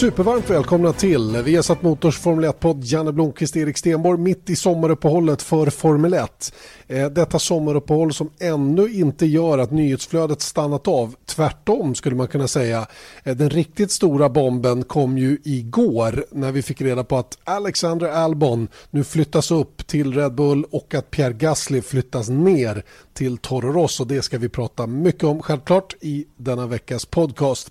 Supervarmt välkomna till Viasat Motors Formel 1-podd. Janne Blomqvist, Erik Stenborg mitt i sommaruppehållet för Formel 1. Eh, detta sommaruppehåll som ännu inte gör att nyhetsflödet stannat av. Tvärtom skulle man kunna säga. Eh, den riktigt stora bomben kom ju igår när vi fick reda på att Alexander Albon nu flyttas upp till Red Bull och att Pierre Gasly flyttas ner till Toro Rosso. Det ska vi prata mycket om självklart i denna veckas podcast.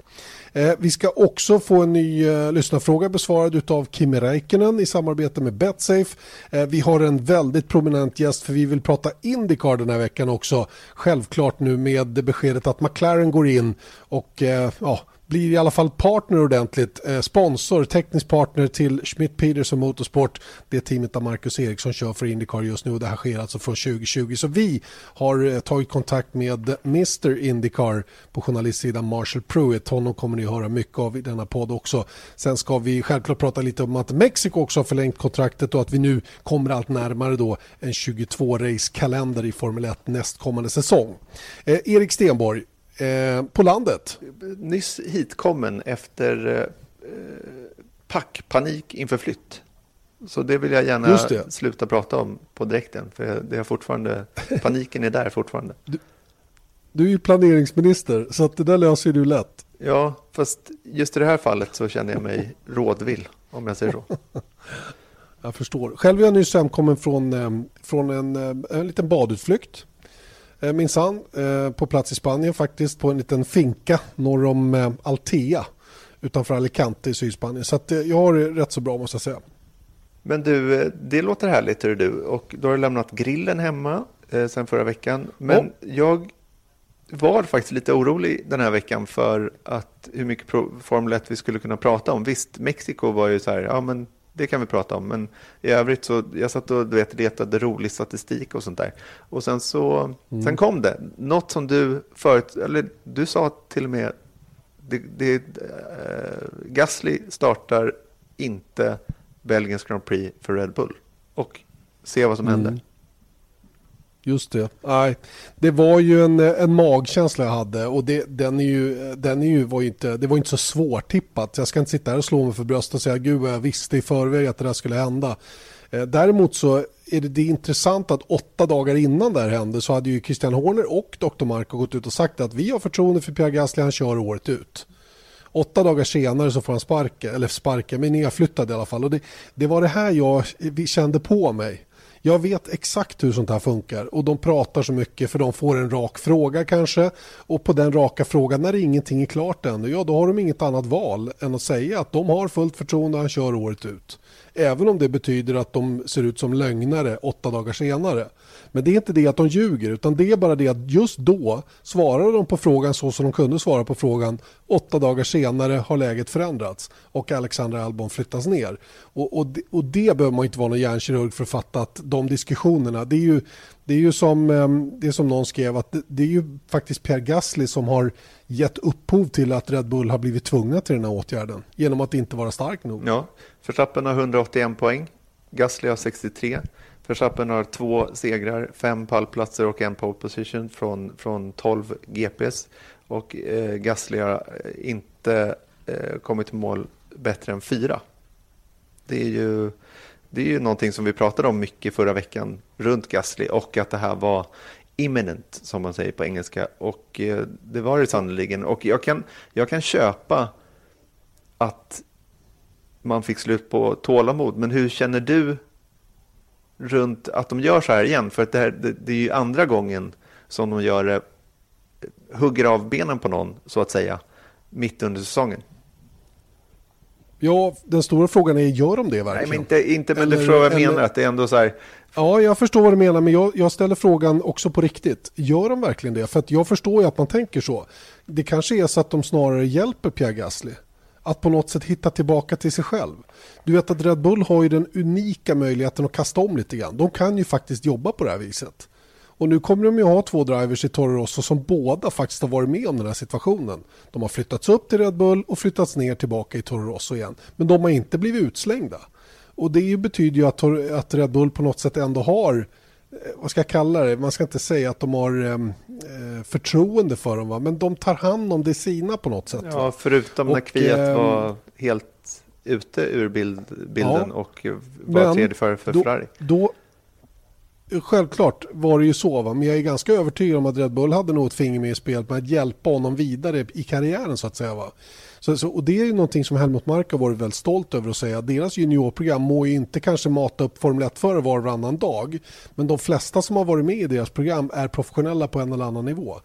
Eh, vi ska också få en ny eh, lyssnarfråga besvarad av Kimi Räikkönen i samarbete med Betsafe. Eh, vi har en väldigt prominent gäst för vi vill prata Indycar den här veckan också. Självklart nu med beskedet att McLaren går in och eh, ja, blir i alla fall partner ordentligt. Eh, sponsor, teknisk partner till Schmidt Peterson Motorsport. Det teamet där Marcus Eriksson kör för Indycar just nu och det här sker alltså från 2020. Så vi har eh, tagit kontakt med Mr Indycar på journalistsidan Marshall Pruitt. Honom kommer ni att höra mycket av i denna podd också. Sen ska vi självklart prata lite om att Mexiko också har förlängt kontraktet och att vi nu kommer allt närmare då en 22-race-kalender i Formel 1 nästkommande säsong. Eh, Erik Stenborg, Eh, på landet. Nyss hitkommen efter eh, packpanik inför flytt. Så det vill jag gärna sluta prata om på direkten. För det är fortfarande, paniken är där fortfarande. Du, du är ju planeringsminister så att det där löser du lätt. Ja, fast just i det här fallet så känner jag mig rådvill om jag säger så. jag förstår. Själv är jag nyss hemkommen från, eh, från en, eh, en liten badutflykt minsann eh, på plats i Spanien faktiskt på en liten finka norr om eh, Altea utanför Alicante i Sydspanien. Så eh, jag har det rätt så bra måste jag säga. Men du, eh, det låter härligt hör du. Och då har du lämnat grillen hemma eh, sen förra veckan. Men oh. jag var faktiskt lite orolig den här veckan för att hur mycket Formel 1 vi skulle kunna prata om. Visst, Mexiko var ju så här, ja men det kan vi prata om. Men i övrigt så, jag satt och du vet, letade rolig statistik och sånt där. Och sen så, mm. sen kom det. Något som du förut, eller du sa till och med, det, det, äh, Gasly startar inte Belgiens Grand Prix för Red Bull. Och se vad som mm. händer. Just det. Nej, det var ju en, en magkänsla jag hade och det, den, är ju, den är ju, var ju inte, det var inte så svårtippat. Jag ska inte sitta här och slå mig för bröstet och säga gud vad jag visste i förväg att det där skulle hända. Eh, däremot så är det, det är intressant att åtta dagar innan det här hände så hade ju Christian Horner och Dr. Marco gått ut och sagt att vi har förtroende för Pierre Gasly, han kör året ut. Åtta dagar senare så får han sparken. eller sparken, men nedflyttad i alla fall. Och det, det var det här jag kände på mig. Jag vet exakt hur sånt här funkar och de pratar så mycket för de får en rak fråga kanske och på den raka frågan när ingenting är klart ännu, ja då har de inget annat val än att säga att de har fullt förtroende och han kör året ut. Även om det betyder att de ser ut som lögnare åtta dagar senare. Men det är inte det att de ljuger utan det är bara det att just då svarade de på frågan så som de kunde svara på frågan. Åtta dagar senare har läget förändrats och Alexandra Albon flyttas ner. Och, och, och det behöver man inte vara någon hjärnkirurg för att fatta att de diskussionerna, det är ju, det är ju som, ehm, det som någon skrev att det, det är ju faktiskt Per Gasly som har gett upphov till att Red Bull har blivit tvungna till den här åtgärden genom att inte vara stark nog. Ja, Verstappen har 181 poäng, Gasly har 63. Verstappen har två segrar, fem pallplatser och en pole position från, från 12 GPs. Och eh, Gasly har eh, inte eh, kommit till mål bättre än fyra. Det är ju det är ju någonting som vi pratade om mycket förra veckan runt Gasly och att det här var imminent som man säger på engelska och eh, det var det sannerligen. och jag kan, jag kan köpa att man fick slut på tålamod men hur känner du runt att de gör så här igen för att det, här, det, det är ju andra gången som de gör det hugger av benen på någon så att säga mitt under säsongen. Ja, den stora frågan är, gör de det verkligen? Nej, men inte, inte men eller, du förstår vad jag eller... menar, att det är ändå så här. Ja, jag förstår vad du menar, men jag, jag, ställer frågan också på riktigt. Gör de verkligen det? För jag förstår ju att man tänker så. Det kanske är så att de snarare hjälper Pierre Gasly. att på något sätt hitta tillbaka till sig själv. Du vet att Red Bull har ju den unika möjligheten att kasta om lite grann. De kan ju faktiskt jobba på det här viset. Och nu kommer de ju ha två drivers i Toro Rosso som båda faktiskt har varit med om den här situationen. De har flyttats upp till Red Bull och flyttats ner tillbaka i Toro Rosso igen. Men de har inte blivit utslängda. Och det betyder ju att, att Red Bull på något sätt ändå har eh, vad ska jag kalla det, man ska inte säga att de har ehm, eh, förtroende för dem, va? men de tar hand om det sina på något sätt. Ja, va? förutom när Kviat eh, var helt ute ur bild, bilden ja, och var tredje för då, Ferrari. Då, självklart var det ju så, va? men jag är ganska övertygad om att Red Bull hade något finger med i spelet med att hjälpa honom vidare i karriären så att säga. Va? Så, så, och det är ju någonting som Helmut Mark har varit väldigt stolt över att säga. Deras juniorprogram må ju inte kanske mata upp Formel 1-förare var och varannan dag. Men de flesta som har varit med i deras program är professionella på en eller annan nivå.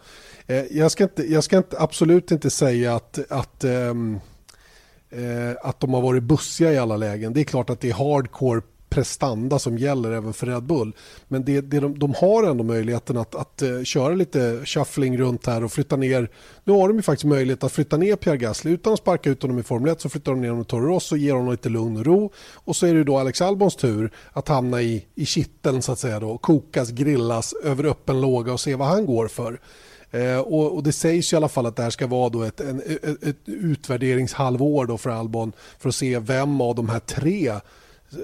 Eh, jag, ska inte, jag ska inte, absolut inte säga att, att ehm, eh, att de har varit bussiga i alla lägen. Det är klart att det är hardcore prestanda som gäller även för Red Bull. Men det, det de, de, har ändå möjligheten att, att eh, köra lite shuffling runt här och flytta ner. Nu har de ju faktiskt möjlighet att flytta ner Pierre Gasly utan att sparka ut honom i Formel 1 så flyttar de ner honom i Toro Rosso och ger honom lite lugn och ro. Och så är det då Alex Albons tur att hamna i, i kitteln så att säga då, kokas, grillas över öppen låga och se vad han går för. Eh, och, och, det sägs i alla fall att det här ska vara då ett, en, ett, ett utvärderingshalvår då för Albon för att se vem av de här tre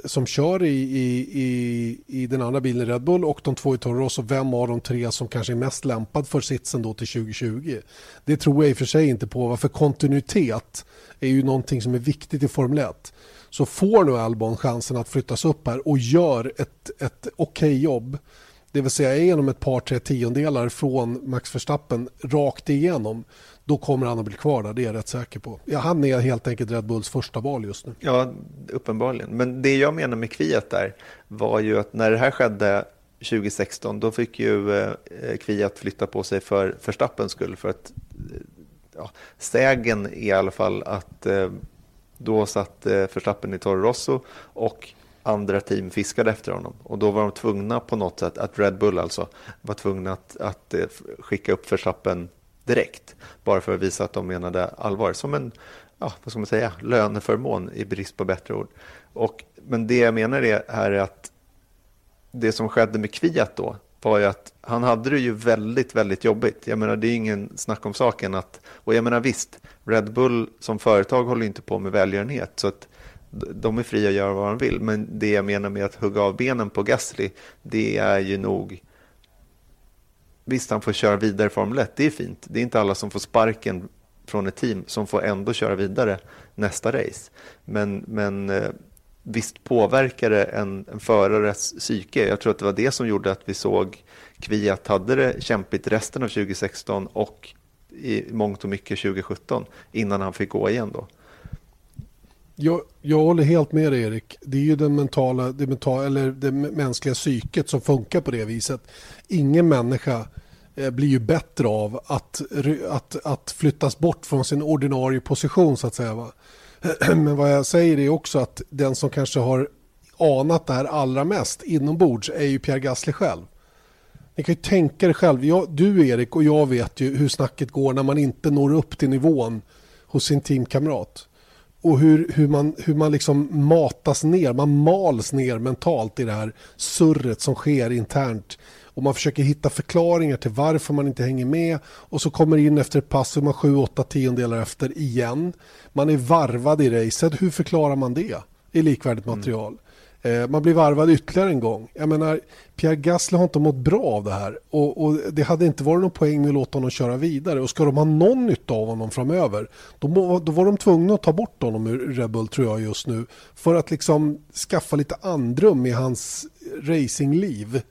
som kör i, i, i, i den andra bilen Red Bull och de två i Toro Rosso, vem av de tre som kanske är mest lämpad för sitsen då till 2020. Det tror jag i och för sig inte på, för kontinuitet är ju någonting som är viktigt i Formel 1. Så får nu Albon chansen att flyttas upp här och gör ett, ett okej okay jobb, det vill säga genom ett par tre tiondelar från Max Verstappen rakt igenom, då kommer han att bli kvar där, det är jag rätt säker på. Ja, han är helt enkelt Red Bulls första val just nu. Ja, uppenbarligen. Men det jag menar med Kviat där var ju att när det här skedde 2016, då fick ju eh, Kviat flytta på sig för Verstappens skull. För att eh, ja, sägen är i alla fall att eh, då satt Verstappen i Toro Rosso och andra team fiskade efter honom. Och då var de tvungna på något sätt, att Red Bull alltså, var tvungna att, att skicka upp Verstappen direkt. Bara för att visa att de menade allvar. Som en, ja, vad ska man säga, löneförmån i brist på bättre ord. Och, men det jag menar är, här är att det som skedde med Kviat då var ju att han hade det ju väldigt, väldigt jobbigt. Jag menar, det är ingen snack om saken att, och jag menar visst, Red Bull som företag håller inte på med välgörenhet, så att de är fria att göra vad de vill. Men det jag menar med att hugga av benen på Gasly, det är ju nog Visst, han får köra vidare i Formel 1, det är fint. Det är inte alla som får sparken från ett team som får ändå köra vidare nästa race. Men, men eh, visst påverkar det en, en förares psyke. Jag tror att det var det som gjorde att vi såg Kviat hade det kämpigt resten av 2016 och i mångt och mycket 2017 innan han fick gå igen då. Jag, jag håller helt med dig Erik. Det är ju den mentala, det, mentala, eller det mänskliga psyket som funkar på det viset. Ingen människa eh, blir ju bättre av att, att, att flyttas bort från sin ordinarie position så att säga. Va? Men vad jag säger är också att den som kanske har anat det här allra mest inombords är ju Pierre Gasly själv. Ni kan ju tänka er själv, jag, du Erik och jag vet ju hur snacket går när man inte når upp till nivån hos sin teamkamrat och hur, hur, man, hur man liksom matas ner, man mals ner mentalt i det här surret som sker internt. Och man försöker hitta förklaringar till varför man inte hänger med och så kommer in efter ett pass och man 7-8 tiondelar efter igen. Man är varvad i racet, hur förklarar man det i likvärdigt mm. material? Mm. Eh, man blir varvad ytterligare en gång. Jag menar, Pierre Gasly har inte mått bra av det här och, och, det hade inte varit någon poäng med att låta honom köra vidare och ska de ha någon nytta av honom framöver då, må, då var de tvungna att ta bort honom ur Red Bull tror jag just nu för att liksom skaffa lite andrum i hans racingliv.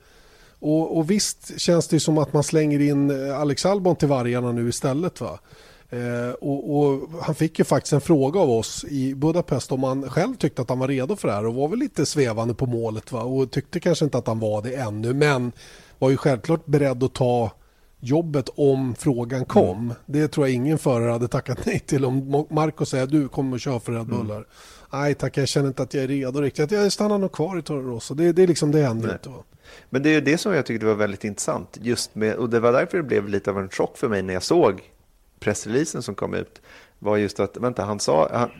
Och, och visst känns det som att man slänger in Alex Albon till vargarna nu istället va. Eh, och, och, han fick ju faktiskt en fråga av oss i Budapest om han själv tyckte att han var redo för det här och var väl lite svävande på målet va? och tyckte kanske inte att han var det ännu men var ju självklart beredd att ta jobbet om frågan kom. Mm. Det tror jag ingen förare hade tackat nej till om Marco säger du kommer att köra för Red Bull mm. Nej tack, jag känner inte att jag är redo riktigt. Jag stannar nog kvar i Toro Rosso. Det, det är liksom det händer inte. Men det är ju det som jag tyckte var väldigt intressant. Just med, och det var därför det blev lite av en chock för mig när jag såg pressreleasen som kom ut. var just att, vänta, han sa, han,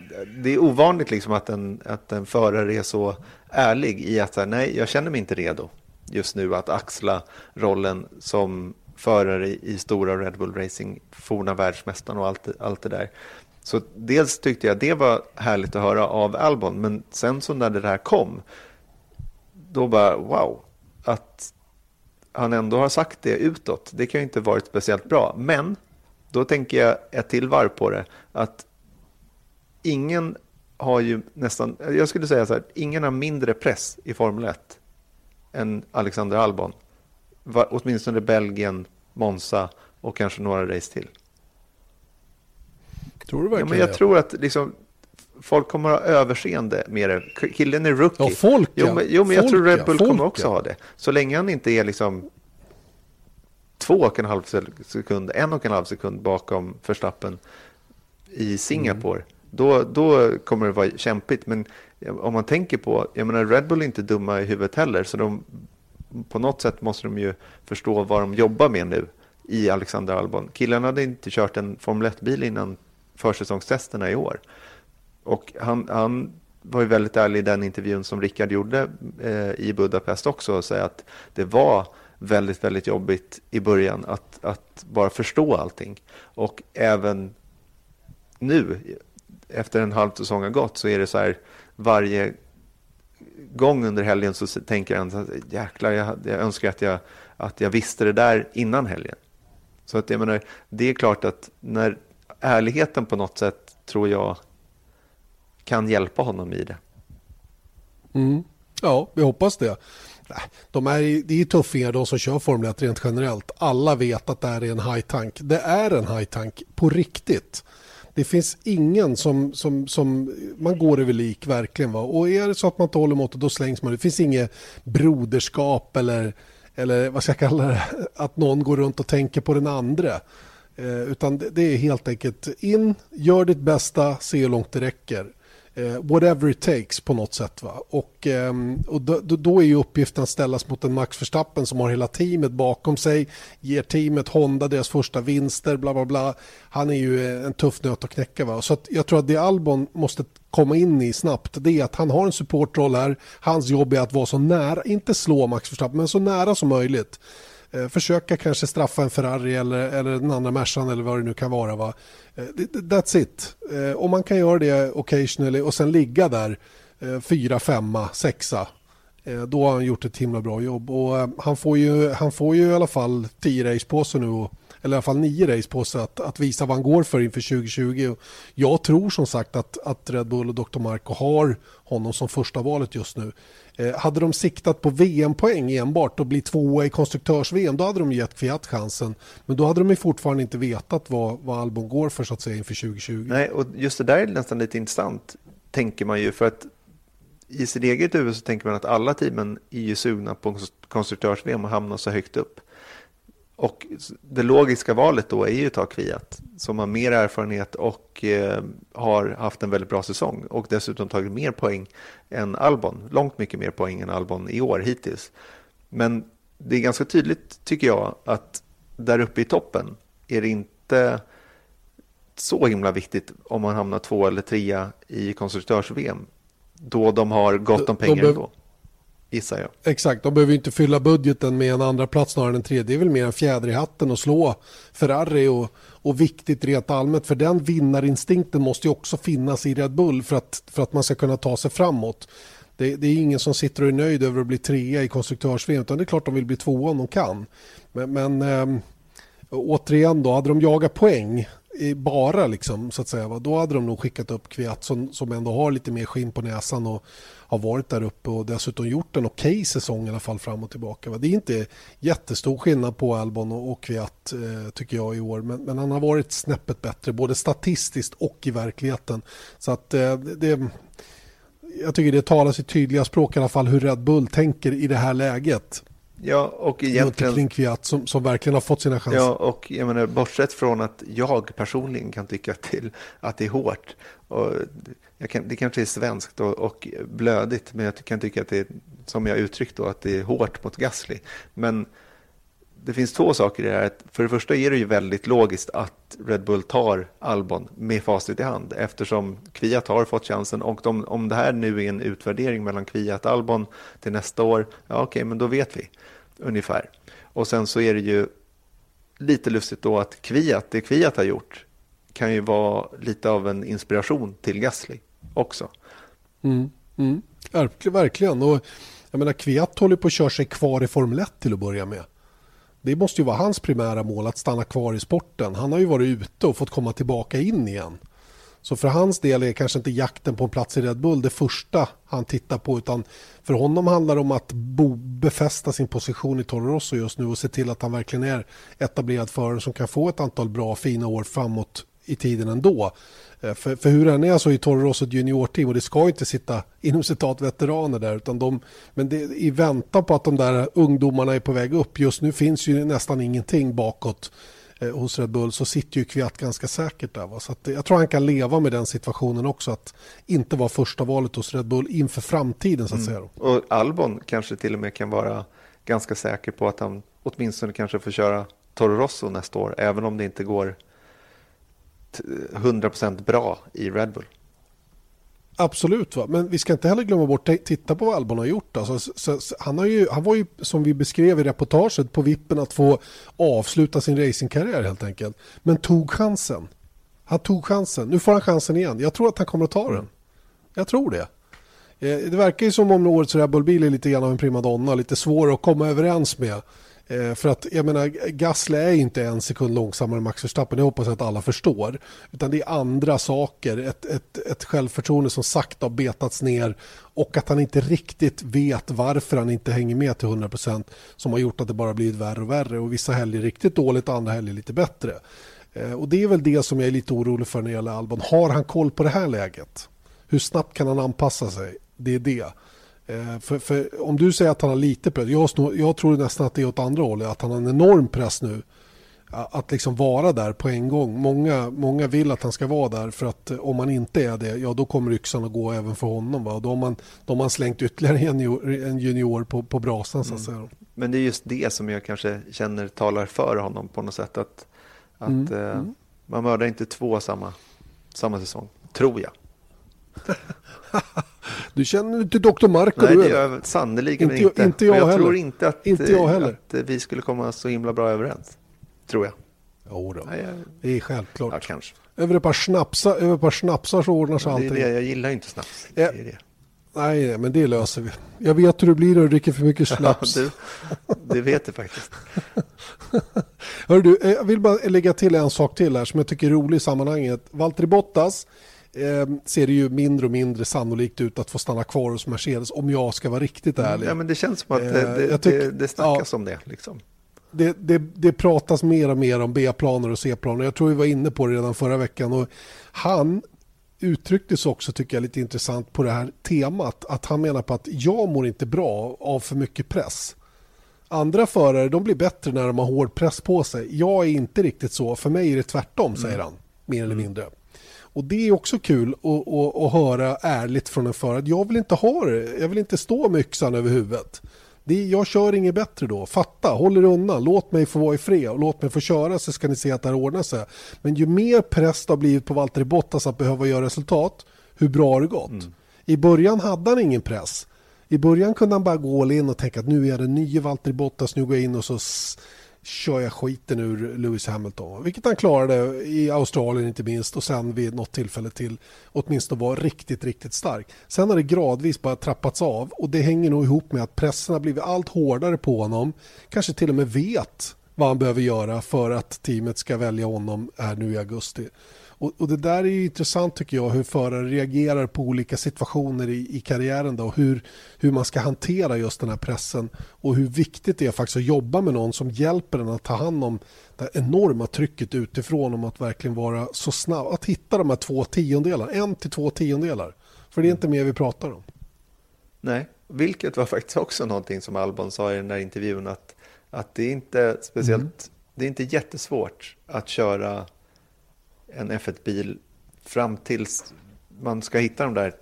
det är ovanligt liksom att en, att en förare är så ärlig i att säga, nej, jag känner mig inte redo just nu att axla rollen som förare i, i stora Red Bull Racing, forna världsmästaren och allt, allt det där. Så dels tyckte jag det var härligt att höra av Albon, men sen så när det där kom, då bara wow, att han ändå har sagt det utåt, det kan ju inte varit speciellt bra. Men då tänker jag ett till varv på det, att ingen har ju nästan, jag skulle säga så här, ingen har mindre press i Formel 1 än Alexander Albon. Åtminstone Belgien, Monza och kanske några race till. Tror du verkligen ja, men Jag det? tror att liksom, folk kommer att ha överseende med det. Killen är rookie. Ja, folk jo, men, jo, men jag folk, tror Red Bull folk, kommer också ha det. Så länge han inte är liksom två och en halv sekund, en och en halv sekund bakom Verstappen i Singapore, mm. då, då kommer det vara kämpigt. Men om man tänker på, jag menar Red Bull är inte dumma i huvudet heller, så de, på något sätt måste de ju förstå vad de jobbar med nu i Alexander Albon. Killen hade inte kört en Formel 1-bil innan försäsongstesterna i år. Och han, han var ju väldigt ärlig i den intervjun som Rickard gjorde eh, i Budapest också och säga att det var väldigt, väldigt jobbigt i början att, att bara förstå allting. Och även nu, efter en halv säsong har gått, så är det så här varje gång under helgen så tänker han alltså, jäklar, jag, jag önskar att jag, att jag visste det där innan helgen. Så att jag menar, det är klart att när ärligheten på något sätt tror jag kan hjälpa honom i det. Mm. Ja, vi hoppas det. De är, det är tuffingar de som kör Formel 1 rent generellt. Alla vet att det här är en high tank. Det är en high tank på riktigt. Det finns ingen som, som, som man går över lik verkligen. Va? Och är det så att man inte håller måttet då slängs man. Det finns inget broderskap eller, eller vad ska jag kalla det, att någon går runt och tänker på den andra. Eh, utan det, det, är helt enkelt in, gör ditt bästa, se hur långt det räcker eh, whatever it takes på något sätt. Va? Och, eh, och då, då, är ju uppgiften att ställas mot en Max Verstappen som har hela teamet bakom sig, ger teamet Honda deras första vinster, bla bla bla. Han är ju eh, en tuff nöt att knäcka. Va? Så jag tror att det Albon måste komma in i snabbt det är att han har en supportroll här. Hans jobb är att vara så nära, inte slå Max Verstappen, men så nära som möjligt. Eh, försöka kanske straffa en Ferrari eller, eller den andra Mercan eller vad det nu kan vara. Va? Eh, that's it. Eh, Om man kan göra det occasionally och sen ligga där fyra, femma, sexa då har han gjort ett himla bra jobb. Och han, får ju, han får ju i alla fall tio race på sig nu. Och, eller i alla fall nio race på sig att, att visa vad han går för inför 2020. Och jag tror som sagt att, att Red Bull och Dr. Marco har honom som första valet just nu. Eh, hade de siktat på VM-poäng enbart och bli tvåa i konstruktörs-VM då hade de gett Fiat chansen. Men då hade de ju fortfarande inte vetat vad, vad Albon går för så att säga inför 2020. Nej, och just det där är nästan lite intressant tänker man ju för att i sitt eget huvud så tänker man att alla teamen är ju sugna på konstruktörs-VM och hamna så högt upp. Och det logiska valet då är ju att ta Kviat som har mer erfarenhet och eh, har haft en väldigt bra säsong och dessutom tagit mer poäng än Albon. Långt mycket mer poäng än Albon i år hittills. Men det är ganska tydligt tycker jag att där uppe i toppen är det inte så himla viktigt om man hamnar två eller trea i konstruktörs-VM då de har gott om pengar de, ändå gissar jag. Exakt, de behöver inte fylla budgeten med en andra plats snarare än en tredje. Det är väl mer en fjäder i hatten och slå Ferrari och, och viktigt rent allmänt. För den vinnarinstinkten måste ju också finnas i Red Bull för att, för att man ska kunna ta sig framåt. Det, det är ingen som sitter och är nöjd över att bli trea i konstruktörs utan det är klart de vill bli tvåa om de kan. Men, men äm, återigen då, hade de jagat poäng bara liksom, så att säga, då hade de nog skickat upp Kviat som, som ändå har lite mer skinn på näsan och har varit där uppe och dessutom gjort en okej okay säsong i alla fall fram och tillbaka. Det är inte jättestor skillnad på Albon och Kviat eh, tycker jag i år men, men, han har varit snäppet bättre både statistiskt och i verkligheten. Så att eh, det, jag tycker det talar sitt tydliga språk i alla fall hur Red Bull tänker i det här läget. Ja, och egentligen... Kviat som, som verkligen har fått sina chanser. Ja, och jag menar, bortsett från att jag personligen kan tycka till att det är hårt. Och kan, det kanske är svenskt och, och, blödigt, men jag kan tycka att det är, som jag uttryckt då, att det är hårt mot Gasly. Men det finns två saker i det här. För det första är det ju väldigt logiskt att Red Bull tar Albon med facit i hand eftersom Kviat har fått chansen och de, om det här nu är en utvärdering mellan Kviat och Albon till nästa år, ja okej, okay, men då vet vi ungefär. Och sen så är det ju lite lustigt då att Kviat, det Kviat har gjort kan ju vara lite av en inspiration till Gasly också. Mm, mm. Verkligen. Och jag menar, Kviat håller på att köra sig kvar i Formel 1 till att börja med. Det måste ju vara hans primära mål att stanna kvar i sporten. Han har ju varit ute och fått komma tillbaka in igen. Så för hans del är kanske inte jakten på en plats i Red Bull det första han tittar på utan för honom handlar det om att bo, befästa sin position i Toro Rosso just nu och se till att han verkligen är etablerad förare som kan få ett antal bra fina år framåt i tiden ändå. Eh, för, för hur den är alltså, så är Toro Rosso ett juniorteam och det ska inte sitta inom citat veteraner där utan de, men det, i väntan på att de där ungdomarna är på väg upp just nu finns ju nästan ingenting bakåt eh, hos Red Bull så sitter ju Kviat ganska säkert där. Va? Så att, eh, jag tror han kan leva med den situationen också att inte vara första valet hos Red Bull inför framtiden så att mm. säga. Och Albon kanske till och med kan vara ganska säker på att han åtminstone kanske får köra Toro Rosso nästa år även om det inte går 100% eh, bra i Red Bull. Absolut, va? men vi ska inte heller glömma bort att titta på vad Albon har gjort. Alltså, så, så, han, har ju, han var ju, som vi beskrev i reportaget, på vippen att få avsluta sin racingkarriär helt enkelt. Men tog chansen. Han tog chansen. Nu får han chansen igen. Jag tror att han kommer att ta den. Jag tror det. Eh, det verkar ju som om årets Red Bull-bil är lite grann av en primadonna, lite svår att komma överens med. Eh, för att jag menar, Gasly är inte en sekund långsammare än Max Verstappen, det hoppas jag att alla förstår. Utan det är andra saker, ett, ett, ett självförtroende som sakta har betats ner och att han inte riktigt vet varför han inte hänger med till 100% som har gjort att det bara blivit värre och värre och vissa helger riktigt dåligt och andra helger lite bättre. Eh, och det är väl det som jag är lite orolig för när det gäller Albon. Har han koll på det här läget? Hur snabbt kan han anpassa sig? Det är det. Eh, för, för, om du säger att han har lite press, jag, jag, tror nästan att det är åt andra hållet, att han har en enorm press nu. Att liksom vara där på en gång. Många, många vill att han ska vara där för att eh, om han inte är det, ja då kommer yxan att gå även för honom. Va? då, har man, då har man slängt ytterligare en junior, en junior på, på brasan så att säga. Mm. Men det är just det som jag kanske känner talar för honom på något sätt. Att, att mm. Eh, mm. man mördar inte två samma, samma säsong, tror jag. du känner inte Dr. Marco Nej, det gör jag sannerligen inte. Inte, inte jag, jag heller. tror inte att, inte jag heller. att vi skulle komma så himla bra överens. Tror jag. Jo då. Nej, jag... det är självklart. Ja, kanske. Över ett par snapsar, över ett par snapsar så ordnar sig allting. Det är det, jag gillar inte snaps. Det är det. Nej, men det löser vi. Jag vet hur det blir när du dricker för mycket snaps. Ja, du, det vet du faktiskt. Hör du, jag vill bara lägga till en sak till här som jag tycker är rolig i sammanhanget. Valtteri Bottas eh, ser det ju mindre och mindre sannolikt ut att få stanna kvar hos Mercedes om jag ska vara riktigt mm, ärlig. Ja, men det känns som att det, eh, det, det snackas ja, om det. Liksom. Det, det, det pratas mer och mer om B-planer och C-planer. Jag tror vi var inne på det redan förra veckan. Och han uttrycktes också, tycker jag, lite intressant på det här temat. Att han menar på att jag mår inte bra av för mycket press. Andra förare de blir bättre när de har hård press på sig. Jag är inte riktigt så. För mig är det tvärtom, säger mm. han. Mer eller mm. mindre. Och det är också kul att, att, att höra ärligt från en förare. Jag vill inte ha det. Jag vill inte stå med yxan över huvudet. Det, jag kör inget bättre då. Fatta, håll er undan. Låt mig få vara i fred och låt mig få köra så ska ni se att det här ordnar sig. Men ju mer press det har blivit på Valtteri Bottas att behöva göra resultat, hur bra har det gått? Mm. I början hade han ingen press. I början kunde han bara gå all in och tänka att nu är det nya Valtteri Bottas, nu går jag in och så kör jag skiten ur Lewis Hamilton. Vilket han klarade i Australien inte minst och sen vid något tillfälle till åtminstone var riktigt, riktigt stark. Sen har det gradvis bara trappats av och det hänger nog ihop med att pressen har blivit allt hårdare på honom. Kanske till och med vet vad han behöver göra för att teamet ska välja honom här nu i augusti. Och, och, det där är ju intressant tycker jag hur förare reagerar på olika situationer i, i karriären då, och hur, hur man ska hantera just den här pressen och hur viktigt det är faktiskt att jobba med någon som hjälper en att ta hand om det enorma trycket utifrån om att verkligen vara så snabb, att hitta de här två tiondelar, en till två tiondelar. För det är inte mer vi pratar om. Nej, vilket var faktiskt också någonting som Albon sa i den där intervjun att, att det är inte speciellt, mm. det är inte jättesvårt att köra en F1-bil fram tills man ska hitta de där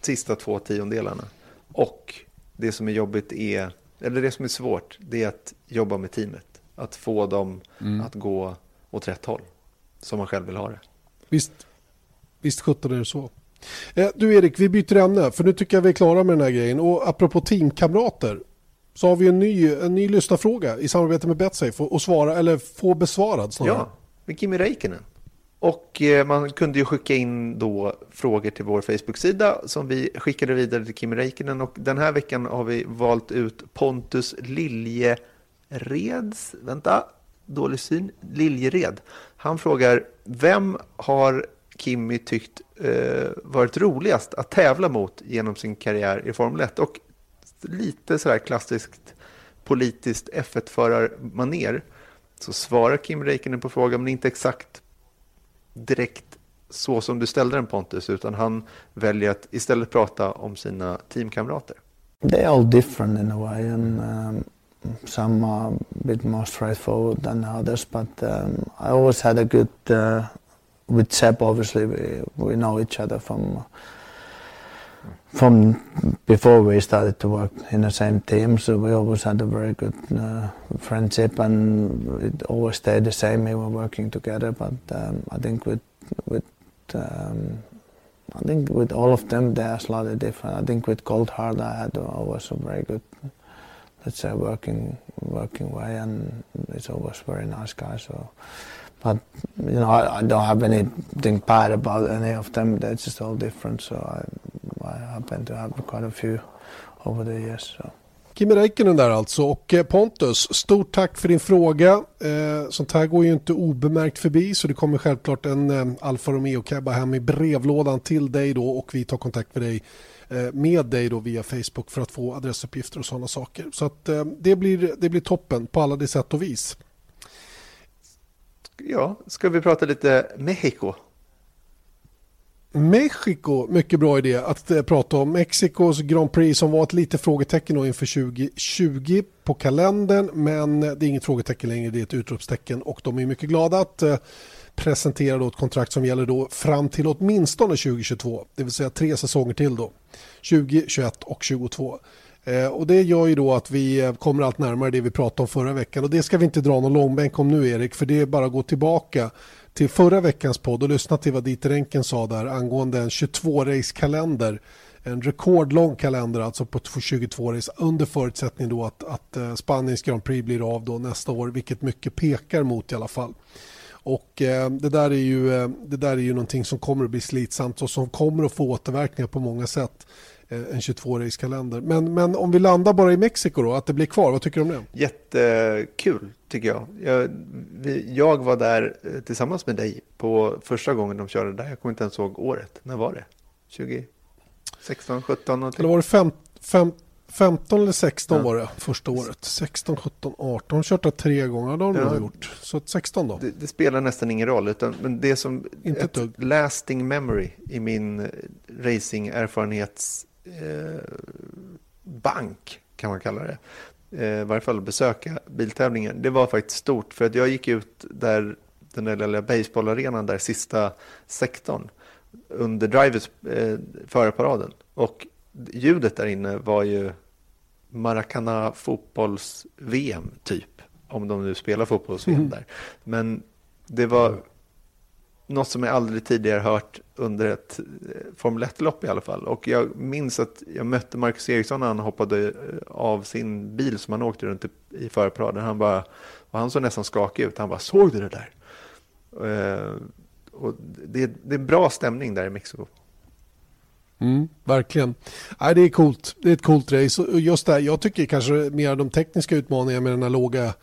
sista två tiondelarna. Och det som är jobbigt är, eller det som är svårt, det är att jobba med teamet. att få dem mm. att gå åt rätt håll, som man själv vill ha det. Visst, visst sjutton är det så. Eh, du Erik, vi byter ämne för nu tycker jag vi är klara med den här grejen. Och apropå teamkamrater så har vi en ny, en ny lyssnarfråga i samarbete med Betsafe och, och svara, eller få besvarad snarare. Ja, med Kimi Räikkönen. Och eh, man kunde ju skicka in då frågor till vår Facebook-sida som vi skickade vidare till Kimi Räikkönen. Och den här veckan har vi valt ut Pontus Liljereds, vänta, dålig syn, Liljered. Han frågar, vem har Kimi tyckt eh, varit roligast att tävla mot genom sin karriär i Formel 1? Och lite sådär klassiskt politiskt F1-förarmaner så svarar Kim Räikkönen på frågan, men inte exakt direkt så som du ställde den Pontus, utan han väljer att istället prata om sina teamkamrater. They're all different in a way and um, some are a bit more straightforward than others but um, I always had a good uh, with Seb obviously we, we know each other from from before we started to work in the same team, so we always had a very good uh, friendship, and it always stayed the same. We were working together, but um, I think with with um, I think with all of them, they are slightly different. I think with Coldheart, I had always a very good, let's say, working working way, and it's always very nice guy. So. But you know, I, I, don't have anything bad about any of them. They're just all different. So I, I happen to have quite a few over the years. So. Kimi Räikkönen där alltså. Och eh, Pontus, stort tack för din fråga. Eh, sånt här går ju inte obemärkt förbi så det kommer självklart en eh, Alfa Romeo Cabba hem i brevlådan till dig då och vi tar kontakt med dig eh, med dig då via Facebook för att få adressuppgifter och sådana saker. Så att eh, det, blir, det blir toppen på alla de sätt och vis. Ja, ska vi prata lite Mexiko? Mexiko, mycket bra idé att eh, prata om. Mexikos Grand Prix som var ett litet frågetecken inför 2020 på kalendern men det är inget frågetecken längre, det är ett utropstecken och de är mycket glada att eh, presentera då ett kontrakt som gäller då fram till åtminstone 2022, det vill säga tre säsonger till då, 20, 21 och 22. Eh, och det gör ju då att vi eh, kommer allt närmare det vi pratade om förra veckan och det ska vi inte dra någon långbänk om nu Erik för det är bara att gå tillbaka till förra veckans podd och lyssna till vad Dieter Enken sa där angående en 22-race-kalender. En rekordlång kalender alltså på 22 race under förutsättning då att, att eh, Spaniens Grand Prix blir av då nästa år, vilket mycket pekar mot i alla fall. Och eh, det, där är ju, eh, det där är ju någonting som kommer att bli slitsamt och som kommer att få återverkningar på många sätt. Eh, en 22-race-kalender. Men, men om vi landar bara i Mexiko då, att det blir kvar, vad tycker du om det? Jättekul tycker jag. Jag, vi, jag var där eh, tillsammans med dig på första gången de körde där. Jag kommer inte ens ihåg året. När var det? 2016, 17? Någonting. Eller var det fem, fem, 15 eller 16 ja. var det första året. 16, 17, 18. Kört det tre gånger, det har de ja. gjort. Så 16 då? Det, det, spelar nästan ingen roll. Utan, men det är som Inte ett tugg. lasting memory i min eh, racing-erfarenhets bank kan man kalla det. Eh, I varje fall besöka biltävlingen. Det var faktiskt stort för att jag gick ut där den där lilla baseballarenan där sista sektorn under drivers eh, förarparaden och ljudet där inne var ju Maracana fotbolls-VM typ. Om de nu spelar fotbolls-VM mm. där. Men det var något som jag aldrig tidigare hört under ett eh, Formel 1-lopp i alla fall. Och jag minns att jag mötte Marcus Eriksson när han hoppade eh, av sin bil som han åkte runt i förarparaden. Han bara, och han såg nästan skakig ut. Han bara, såg du det där? Uh, och det, det är bra stämning där i Mexiko. Mm, verkligen. Nej, det är coolt. Det är ett coolt race. Och just det jag tycker kanske mer de tekniska utmaningarna med den här låga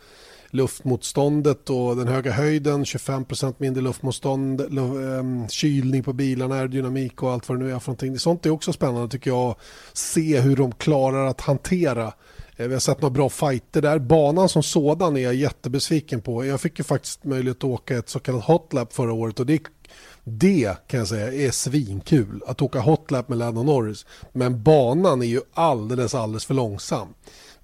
luftmotståndet och den höga höjden, 25% mindre luftmotstånd, ehm, kylning på bilarna, aerodynamik och allt vad det nu är för någonting. Sånt är också spännande tycker jag, se hur de klarar att hantera eh, vi har sett några bra fighter där. Banan som sådan är jag jättebesviken på. Jag fick ju faktiskt möjlighet att åka ett så kallat hotlap förra året och det, det kan jag säga är svinkul att åka hotlap med Lando Norris. Men banan är ju alldeles, alldeles för långsam.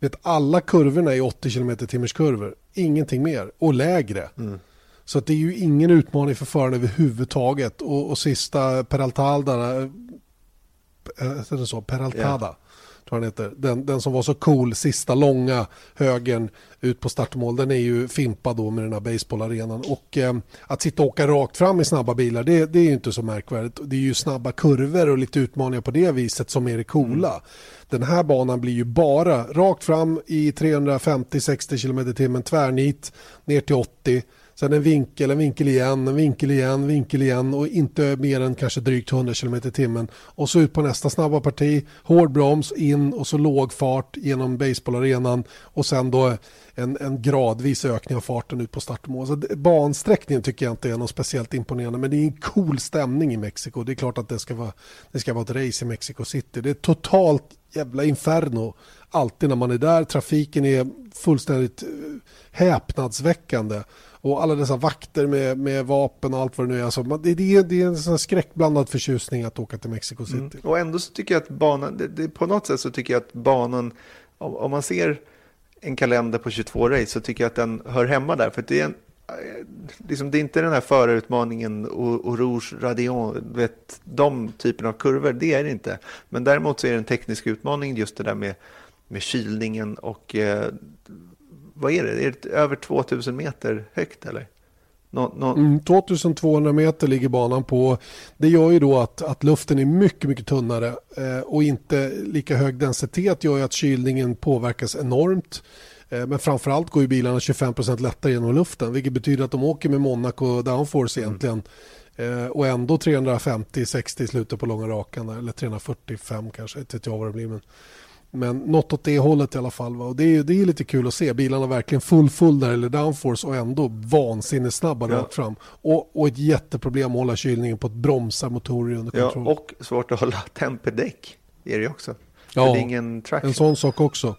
Vet, alla kurvorna är 80 km timmars kurvor, ingenting mer och lägre. Mm. Så det är ju ingen utmaning för föraren överhuvudtaget. Och, och sista Peralta Aldana, äh, så, Peraltada. Yeah tror han heter. Den, den som var så cool, sista långa högern ut på startmål, den är ju fimpad då med den här baseballarenan. Och eh, att sitta och åka rakt fram i snabba bilar, det, det är ju inte så märkvärdigt. Det är ju snabba kurvor och lite utmaningar på det viset som är det coola. Mm. Den här banan blir ju bara rakt fram i 350-60 km h tvärnit ner till 80 Sen en vinkel, en vinkel igen, en vinkel igen, vinkel igen och inte mer än kanske drygt 100 km i timmen. Och så ut på nästa snabba parti, hård broms in och så låg fart genom baseballarenan och sen då en, en gradvis ökning av farten ut på startmål. Så bansträckningen tycker jag inte är något speciellt imponerande men det är en cool stämning i Mexiko. Det är klart att det ska vara, det ska vara ett race i Mexico City. Det är totalt jävla inferno alltid när man är där. Trafiken är fullständigt eh, häpnadsväckande. Och alla dessa vakter med, med vapen och allt vad det nu är. Alltså, det, det, det är en sån skräckblandad förtjusning att åka till Mexico City. Mm. Och ändå så tycker jag att banan, det, det, på något sätt så tycker jag att banan, om, om, man ser en kalender på 22 race så tycker jag att den hör hemma där. För det är en, liksom, det är inte den här förarutmaningen och, och Rouge, Radion, vet, de typerna av kurvor, det är det inte. Men däremot så är det en teknisk utmaning just det där med, med kylningen och eh, vad är det, är det över 2000 meter högt eller? Nå, nå... Mm, 2200 meter ligger banan på. Det gör ju då att, att luften är mycket, mycket tunnare eh, och inte lika hög densitet gör ju att kylningen påverkas enormt. Eh, men framförallt går ju bilarna 25% lättare genom luften vilket betyder att de åker med Monaco downforce mm. egentligen. Mm. Eh, och ändå 350-60 i slutet på långa rakan eller 345 kanske, inte jag vad det blir. Men men något åt det hållet i alla fall. Va? Och det, är, det är lite kul att se. Bilarna verkligen full full där eller downforce och ändå vansinnigt snabba ja. rakt fram. Och, och ett jätteproblem att hålla kylningen på ett bromsar motorer under kontroll. Ja, och svårt att hålla temperdäck är det också. Ja, det är ingen traction. en sån sak också.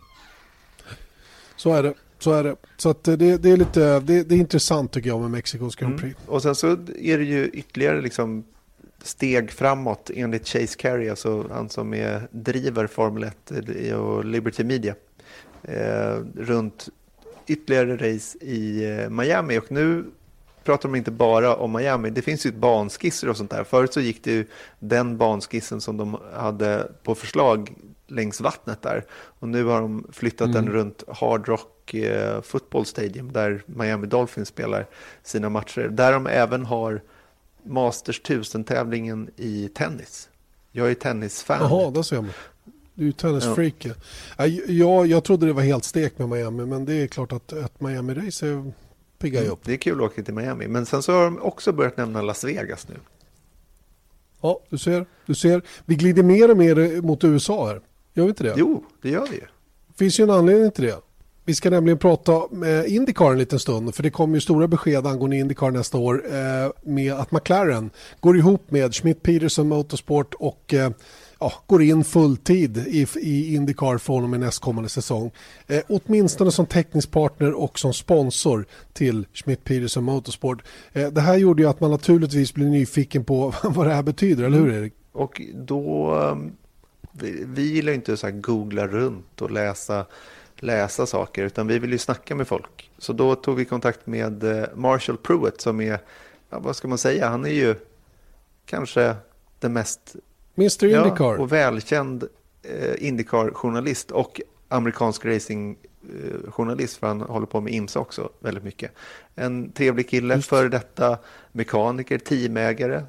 Så är det. Så är det. Så att det, det är lite det, det, är intressant tycker jag med Mexikos Grand mm. Prix. Mm. Och sen så är det ju ytterligare liksom steg framåt enligt Chase Carey, alltså han som är, driver Formel 1 och Liberty Media, eh, runt ytterligare race i eh, Miami. Och nu pratar de inte bara om Miami, det finns ju banskisser och sånt där. Förut så gick det ju den banskissen som de hade på förslag längs vattnet där. Och nu har de flyttat mm. den runt Hard Rock eh, Football Stadium där Miami Dolphins spelar sina matcher. Där de även har Masters 1000-tävlingen i tennis. Jag är tennisfan. Jaha, där ser man. Du är tennisfreak. Ja. Jag, jag trodde det var helt stek med Miami, men det är klart att ett Miami-race piggar ju mm, upp. Det är kul att åka till Miami, men sen så har de också börjat nämna Las Vegas nu. Ja, du ser. Du ser. Vi glider mer och mer mot USA här. Gör vi inte det? Jo, det gör vi ju. Det finns ju en anledning till det. Vi ska nämligen prata med Indycar en liten stund för det kommer ju stora besked angående Indycar nästa år eh, med att McLaren går ihop med Schmidt Peterson Motorsport och eh, ja, går in fulltid i, i Indycar från och med nästkommande säsong. Eh, åtminstone som teknisk partner och som sponsor till Schmidt Peterson Motorsport. Eh, det här gjorde ju att man naturligtvis blir nyfiken på vad det här betyder, eller hur Erik? Och då, um, vi, vi gillar inte så googla runt och läsa läsa saker, utan vi vill ju snacka med folk. Så då tog vi kontakt med eh, Marshall Pruitt som är, ja, vad ska man säga, han är ju kanske den mest Mr Indycar. Ja, och välkänd eh, Indycar-journalist och amerikansk racing-journalist, för han håller på med IMSA också väldigt mycket. En trevlig kille, före detta mekaniker, teamägare, Eh,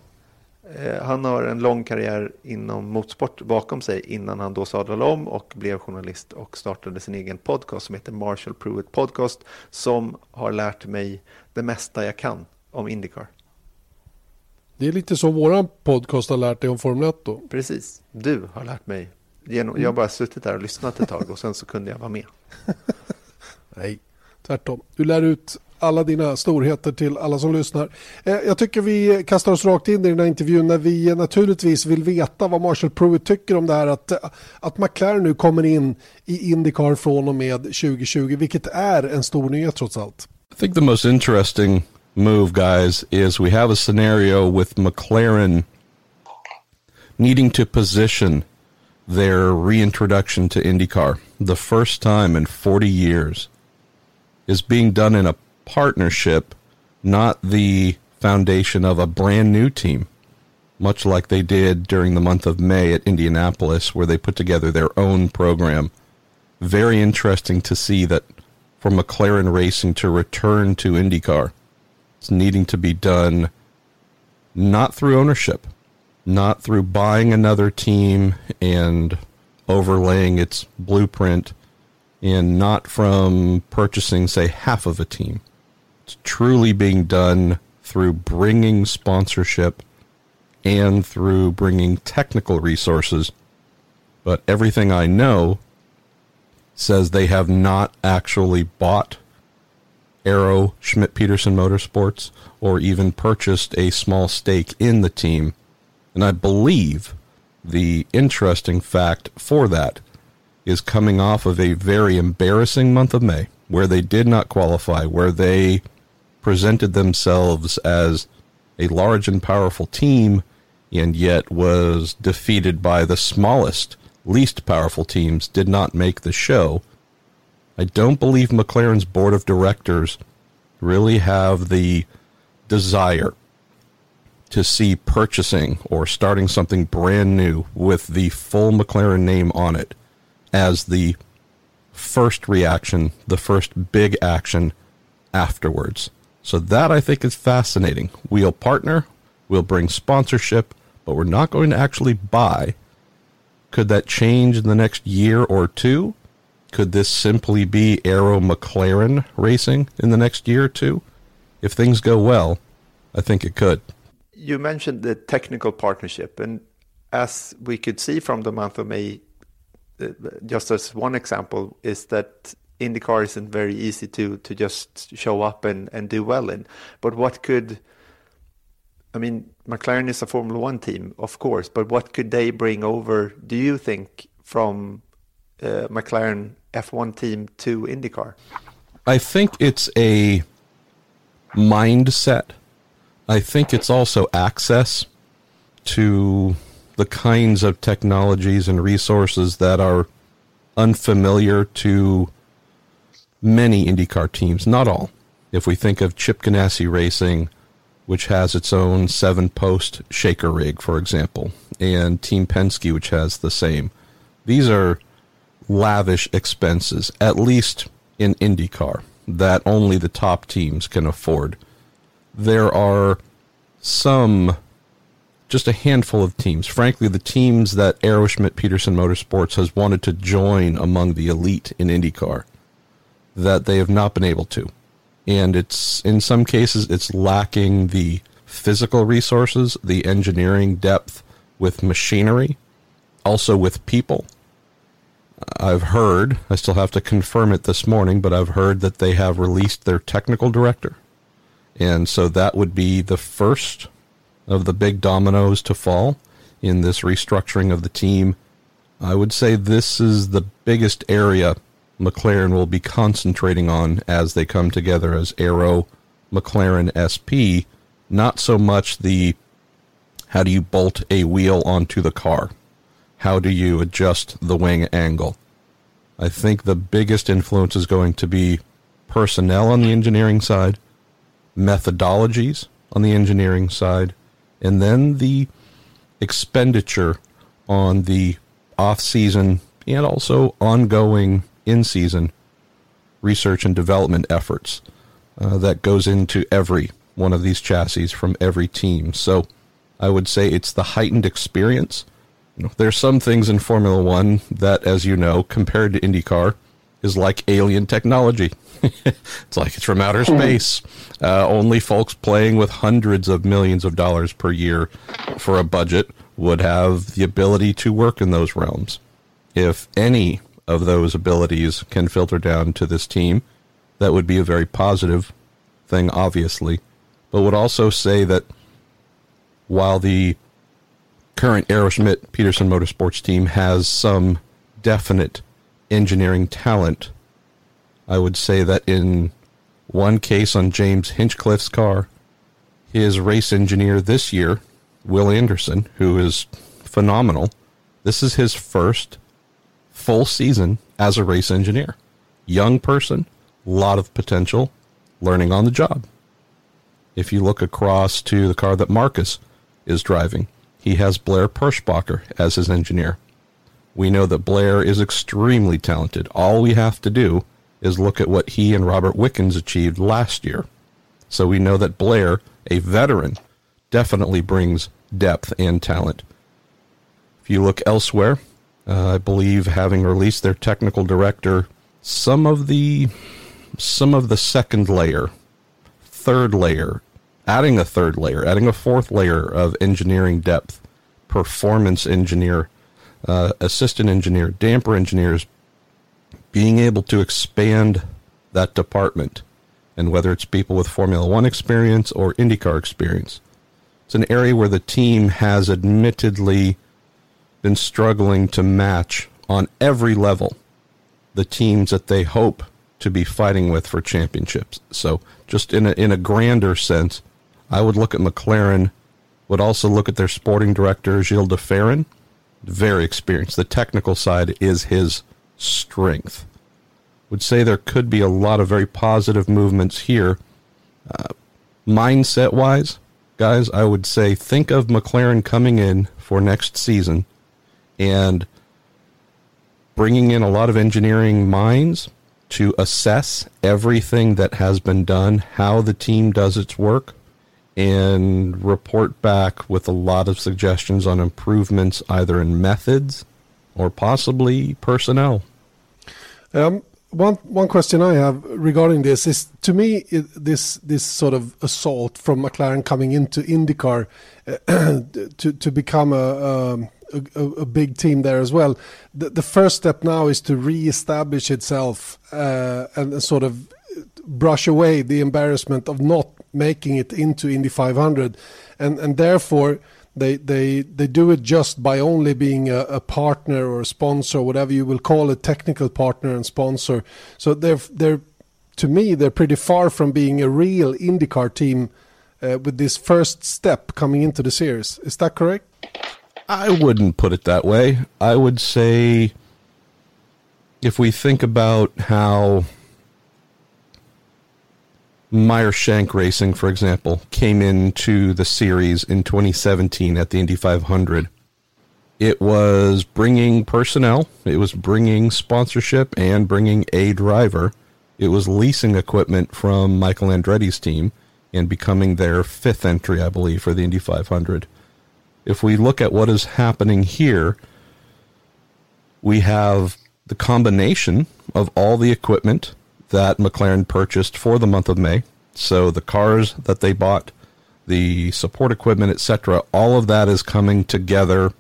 han har en lång karriär inom motorsport bakom sig innan han då sadlade om och blev journalist och startade sin egen podcast som heter Marshall Pruitt Podcast som har lärt mig det mesta jag kan om Indycar. Det är lite så våran podcast har lärt dig om Formel 1 då. Precis. Du har lärt mig. Genom, jag har bara suttit där och lyssnat ett tag och sen så kunde jag vara med. Nej, tvärtom. Du lär ut alla dina storheter till alla som lyssnar. Eh, jag tycker vi kastar oss rakt in i den här intervjun när vi naturligtvis vill veta vad Marshall Pruitt tycker om det här att, att McLaren nu kommer in i Indycar från och med 2020, vilket är en stor nyhet trots allt. I think the most interesting move, guys, is we have a scenario with McLaren needing to position their reintroduction to IndyCar, the first time in 40 years, is being done in a partnership, not the foundation of a brand new team. much like they did during the month of May at Indianapolis, where they put together their own program. Very interesting to see that for McLaren Racing to return to IndyCar, it's needing to be done not through ownership, not through buying another team and overlaying its blueprint, and not from purchasing, say, half of a team. Truly being done through bringing sponsorship and through bringing technical resources. But everything I know says they have not actually bought Arrow Schmidt Peterson Motorsports or even purchased a small stake in the team. And I believe the interesting fact for that is coming off of a very embarrassing month of May where they did not qualify, where they presented themselves as a large and powerful team and yet was defeated by the smallest, least powerful teams, did not make the show. I don't believe McLaren's board of directors really have the desire to see purchasing or starting something brand new with the full McLaren name on it as the first reaction, the first big action afterwards. So that I think is fascinating. We'll partner, we'll bring sponsorship, but we're not going to actually buy. Could that change in the next year or two? Could this simply be Arrow McLaren racing in the next year or two? If things go well, I think it could. You mentioned the technical partnership, and as we could see from the month of May, uh, just as one example, is that IndyCar isn't very easy to to just show up and, and do well in. But what could I mean, McLaren is a Formula One team, of course, but what could they bring over, do you think, from uh, McLaren F1 team to IndyCar? I think it's a mindset. I think it's also access to the kinds of technologies and resources that are unfamiliar to many IndyCar teams, not all. If we think of Chip Ganassi Racing, which has its own seven post shaker rig, for example, and Team Penske, which has the same. These are lavish expenses, at least in IndyCar, that only the top teams can afford. There are some, just a handful of teams, frankly, the teams that Arrow Schmidt Peterson Motorsports has wanted to join among the elite in IndyCar, that they have not been able to and it's in some cases it's lacking the physical resources, the engineering depth with machinery, also with people. I've heard, I still have to confirm it this morning, but I've heard that they have released their technical director. And so that would be the first of the big dominoes to fall in this restructuring of the team. I would say this is the biggest area McLaren will be concentrating on as they come together as Arrow McLaren SP, not so much the how do you bolt a wheel onto the car? How do you adjust the wing angle? I think the biggest influence is going to be personnel on the engineering side, methodologies on the engineering side, and then the expenditure on the off season and also ongoing in season research and development efforts uh, that goes into every one of these chassis from every team. So I would say it's the heightened experience. You know, there's some things in Formula One that, as you know, compared to IndyCar, is like alien technology. it's like it's from outer hmm. space. Uh, only folks playing with hundreds of millions of dollars per year for a budget would have the ability to work in those realms. If any of those abilities can filter down to this team. That would be a very positive thing, obviously, but would also say that while the current Arrow Schmidt Peterson Motorsports team has some definite engineering talent, I would say that in one case on James Hinchcliffe's car, his race engineer this year, Will Anderson, who is phenomenal, this is his first full season as a race engineer. Young person, lot of potential, learning on the job. If you look across to the car that Marcus is driving, he has Blair Perschbacher as his engineer. We know that Blair is extremely talented. All we have to do is look at what he and Robert Wickens achieved last year. So we know that Blair, a veteran, definitely brings depth and talent. If you look elsewhere, I believe having released their technical director, some of the some of the second layer, third layer, adding a third layer, adding a fourth layer of engineering depth, performance engineer, uh, assistant engineer, damper engineers, being able to expand that department, and whether it's people with Formula One experience or IndyCar experience, it's an area where the team has admittedly been struggling to match on every level the teams that they hope to be fighting with for championships. So, just in a, in a grander sense, I would look at McLaren, would also look at their sporting director, Gilles de Ferran, very experienced. The technical side is his strength. Would say there could be a lot of very positive movements here. Uh, mindset wise, guys, I would say think of McLaren coming in for next season and bringing in a lot of engineering minds to assess everything that has been done, how the team does its work, and report back with a lot of suggestions on improvements either in methods or possibly personnel. Um, one one question I have regarding this is to me it, this this sort of assault from McLaren coming into IndyCar uh, to to become a, um, a, a, a big team there as well. The, the first step now is to re-establish itself uh, and sort of brush away the embarrassment of not making it into Indy 500, and and therefore they they they do it just by only being a, a, partner or a sponsor, whatever you will call it, technical partner and sponsor. So they're they're to me they're pretty far from being a real IndyCar team uh, with this first step coming into the series. Is that correct? I wouldn't put it that way. I would say if we think about how Meyer Shank Racing, for example, came into the series in 2017 at the Indy 500. It was bringing personnel, it was bringing sponsorship, and bringing a driver. It was leasing equipment from Michael Andretti's team and becoming their fifth entry, I believe, for the Indy 500. If we look at what is happening here, we have the combination of all the equipment that McLaren purchased for the month of May. So the cars that they bought, the support equipment, etc., all of that is coming together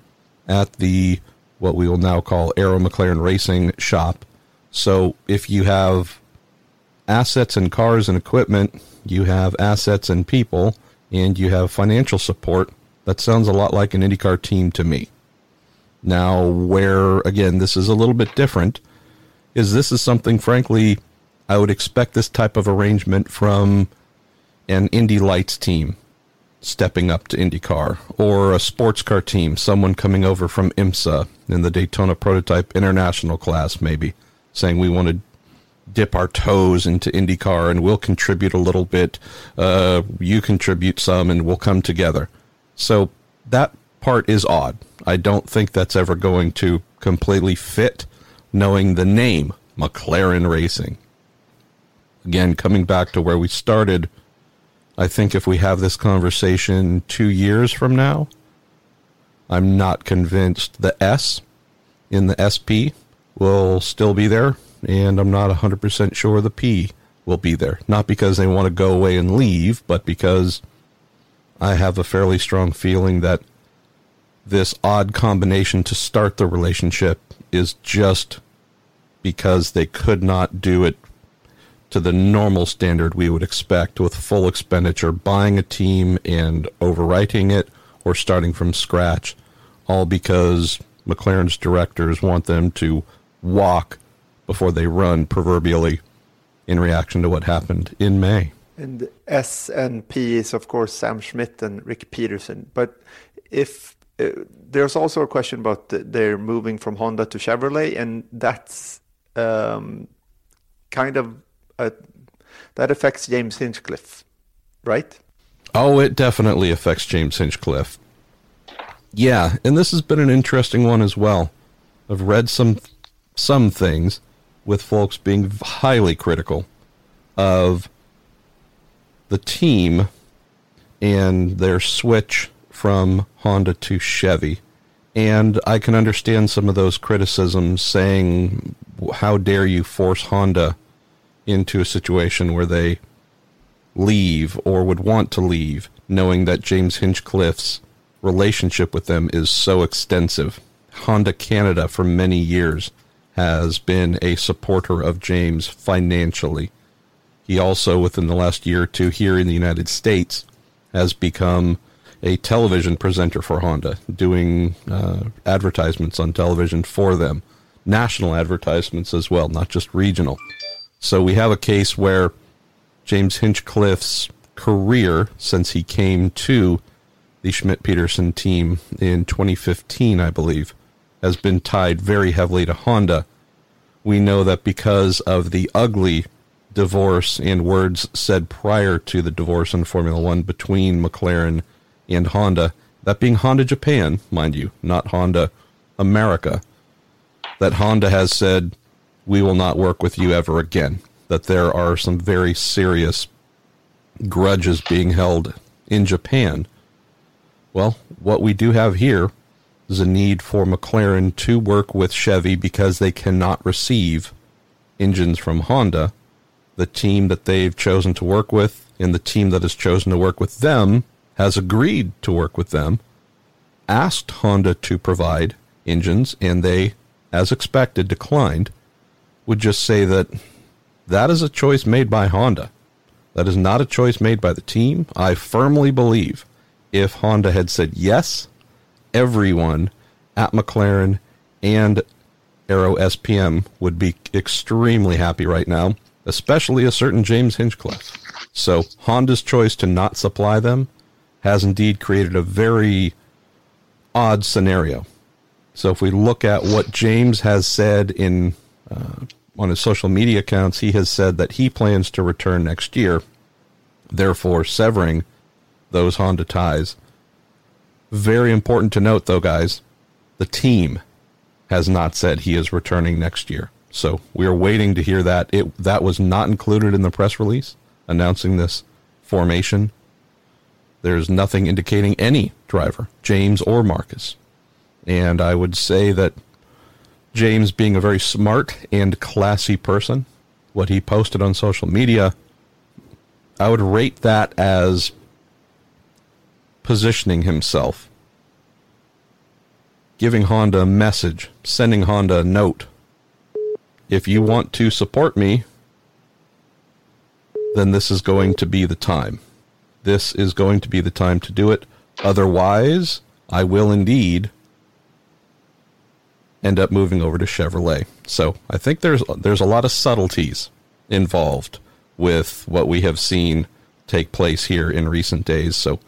at the what we will now call Aero McLaren Racing shop. So if you have assets and cars and equipment, you have assets and people, and you have financial support. That sounds a lot like an IndyCar team to me. Now, where again, this is a little bit different, is this is something, frankly, I would expect this type of arrangement from an Indy Lights team stepping up to IndyCar or a sports car team, someone coming over from IMSA in the Daytona Prototype International class, maybe saying we want to dip our toes into IndyCar and we'll contribute a little bit. Uh, you contribute some and we'll come together. So that part is odd. I don't think that's ever going to completely fit knowing the name McLaren Racing again, coming back to where we started, I think if we have this conversation two years from now, I'm not convinced the S in the SP will still be there, and I'm not 100% sure the P will be there. Not because they want to go away and leave, but because I have a fairly strong feeling that this odd combination to start the relationship is just because they could not do it to the normal standard we would expect with full expenditure, buying a team and overwriting it or starting from scratch, all because McLaren's directors want them to walk before they run, proverbially, in reaction to what happened in May. And S and P is, of course, Sam Schmidt and Rick Peterson. But if uh, there's also a question about the, they're moving from Honda to Chevrolet, and that's um, kind of uh, that affects James Hinchcliffe, right? Oh, it definitely affects James Hinchcliffe. Yeah, and this has been an interesting one as well. I've read some some things with folks being highly critical of the team and their switch from Honda to Chevy. And I can understand some of those criticisms saying, how dare you force Honda into a situation where they leave or would want to leave, knowing that James Hinchcliffe's relationship with them is so extensive. Honda Canada, for many years, has been a supporter of James financially. He also, within the last year or two here in the United States, has become a television presenter for Honda, doing uh, advertisements on television for them, national advertisements as well, not just regional. So we have a case where James Hinchcliffe's career, since he came to the Schmidt Peterson team in 2015, I believe, has been tied very heavily to Honda. We know that because of the ugly divorce and words said prior to the divorce in Formula One between McLaren and Honda, that being Honda Japan, mind you, not Honda America, that Honda has said, we will not work with you ever again. That there are some very serious grudges being held in Japan. Well, what we do have here is a need for McLaren to work with Chevy because they cannot receive engines from Honda the team that they've chosen to work with and the team that has chosen to work with them has agreed to work with them, asked Honda to provide engines, and they, as expected, declined, would just say that that is a choice made by Honda. That is not a choice made by the team. I firmly believe if Honda had said yes, everyone at McLaren and Aero SPM would be extremely happy right now especially a certain James Hinchcliffe. So Honda's choice to not supply them has indeed created a very odd scenario. So if we look at what James has said in uh, on his social media accounts, he has said that he plans to return next year, therefore severing those Honda ties. Very important to note, though, guys, the team has not said he is returning next year. So we are waiting to hear that. It that was not included in the press release announcing this formation. There's nothing indicating any driver, James or Marcus. And I would say that James being a very smart and classy person, what he posted on social media, I would rate that as positioning himself, giving Honda a message, sending Honda a note if you want to support me, then this is going to be the time. This is going to be the time to do it. Otherwise, I will indeed end up moving over to Chevrolet. So I think there's there's a lot of subtleties involved with what we have seen take place here in recent days. So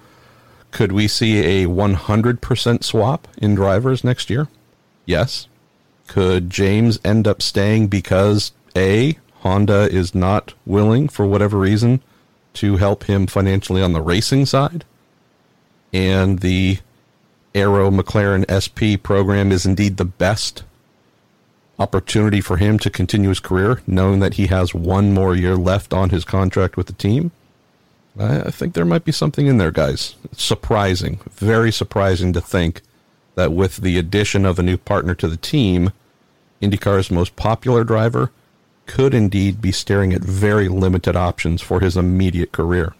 could we see a 100% swap in drivers next year? Yes. Could James end up staying because A, Honda is not willing, for whatever reason, to help him financially on the racing side? And the Aero McLaren SP program is indeed the best opportunity for him to continue his career, knowing that he has one more year left on his contract with the team. I think there might be something in there, guys. It's surprising, very surprising to think that with the addition of a new partner to the team, IndyCar's most popular driver could indeed be staring at very limited options for his immediate career.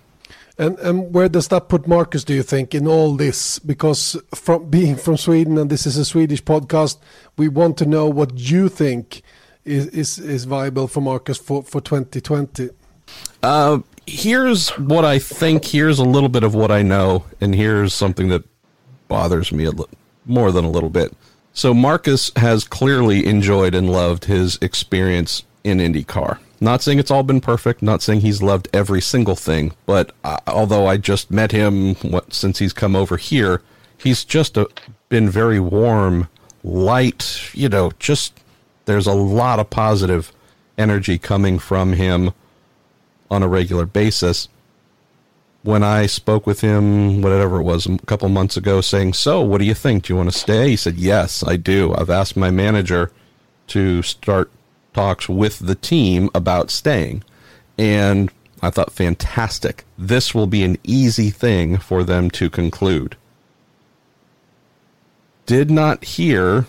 And and where does that put Marcus? Do you think in all this? Because from being from Sweden and this is a Swedish podcast, we want to know what you think is is, is viable for Marcus for for 2020. Uh, here's what I think. Here's a little bit of what I know, and here's something that bothers me a more than a little bit. So Marcus has clearly enjoyed and loved his experience in IndyCar. Not saying it's all been perfect, not saying he's loved every single thing, but although I just met him what, since he's come over here, he's just a, been very warm, light, you know, just there's a lot of positive energy coming from him on a regular basis. when I spoke with him, whatever it was, a couple months ago, saying, So, what do you think? Do you want to stay? He said, Yes, I do. I've asked my manager to start talks with the team about staying. And I thought, fantastic. This will be an easy thing for them to conclude. Did not hear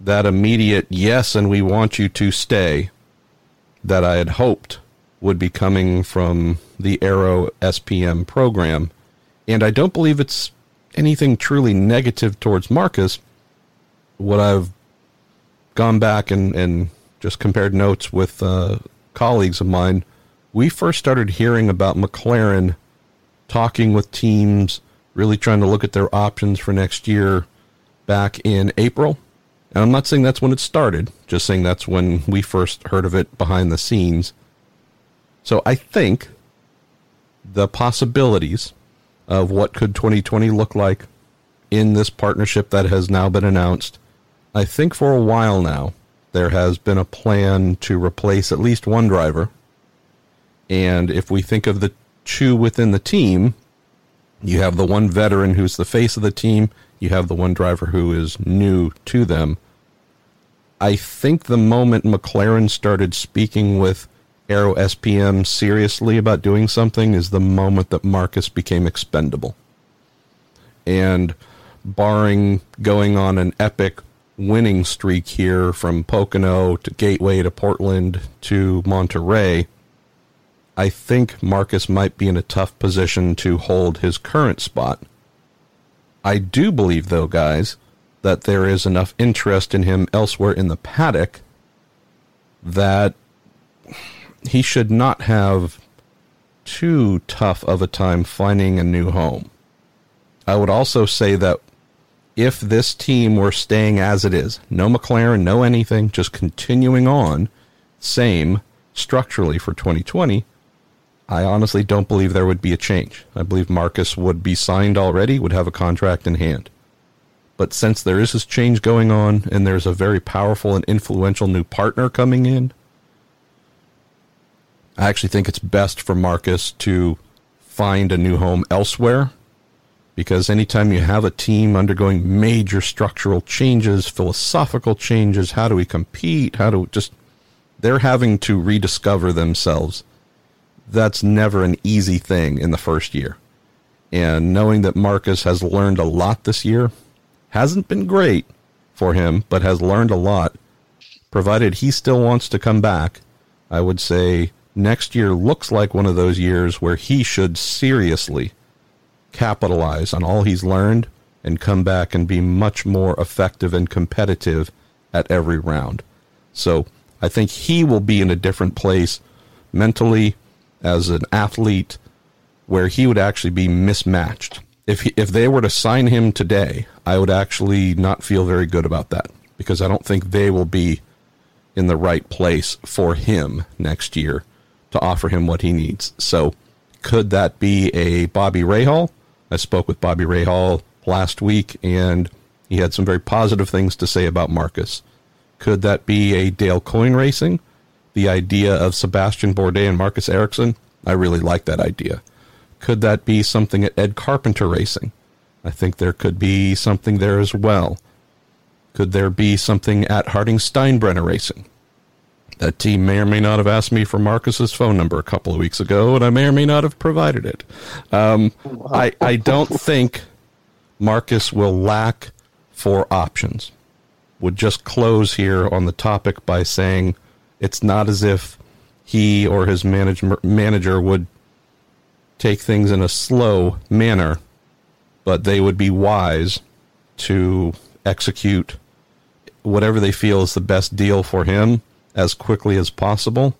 that immediate yes, and we want you to stay that I had hoped would be coming from the Aero SPM program. And I don't believe it's anything truly negative towards Marcus. What I've gone back and, and just compared notes with uh, colleagues of mine, we first started hearing about McLaren talking with teams, really trying to look at their options for next year back in April. And I'm not saying that's when it started, just saying that's when we first heard of it behind the scenes. So I think the possibilities of what could 2020 look like in this partnership that has now been announced. I think for a while now there has been a plan to replace at least one driver. And if we think of the two within the team, you have the one veteran who's the face of the team, you have the one driver who is new to them. I think the moment McLaren started speaking with Aero SPM seriously about doing something is the moment that Marcus became expendable. And barring going on an epic winning streak here from Pocono to Gateway to Portland to Monterey, I think Marcus might be in a tough position to hold his current spot. I do believe, though, guys, that there is enough interest in him elsewhere in the paddock that he should not have too tough of a time finding a new home. I would also say that if this team were staying as it is, no McLaren, no anything, just continuing on, same structurally for 2020, I honestly don't believe there would be a change. I believe Marcus would be signed already, would have a contract in hand. But since there is this change going on and there's a very powerful and influential new partner coming in, I actually think it's best for Marcus to find a new home elsewhere because anytime you have a team undergoing major structural changes, philosophical changes, how do we compete? How do just they're having to rediscover themselves. That's never an easy thing in the first year. And knowing that Marcus has learned a lot this year hasn't been great for him, but has learned a lot. Provided he still wants to come back, I would say next year looks like one of those years where he should seriously capitalize on all he's learned and come back and be much more effective and competitive at every round. So I think he will be in a different place mentally as an athlete where he would actually be mismatched. If he, if they were to sign him today, I would actually not feel very good about that because I don't think they will be in the right place for him next year to offer him what he needs. So, could that be a Bobby Rahal? I spoke with Bobby Rahal last week, and he had some very positive things to say about Marcus. Could that be a Dale Coyne Racing? The idea of Sebastian Bourdais and Marcus Ericsson? I really like that idea. Could that be something at Ed Carpenter Racing? I think there could be something there as well. Could there be something at Harding Steinbrenner Racing? That team may or may not have asked me for Marcus's phone number a couple of weeks ago, and I may or may not have provided it. Um, I, I don't think Marcus will lack for options. Would just close here on the topic by saying it's not as if he or his manage, manager would take things in a slow manner, but they would be wise to execute whatever they feel is the best deal for him as quickly as possible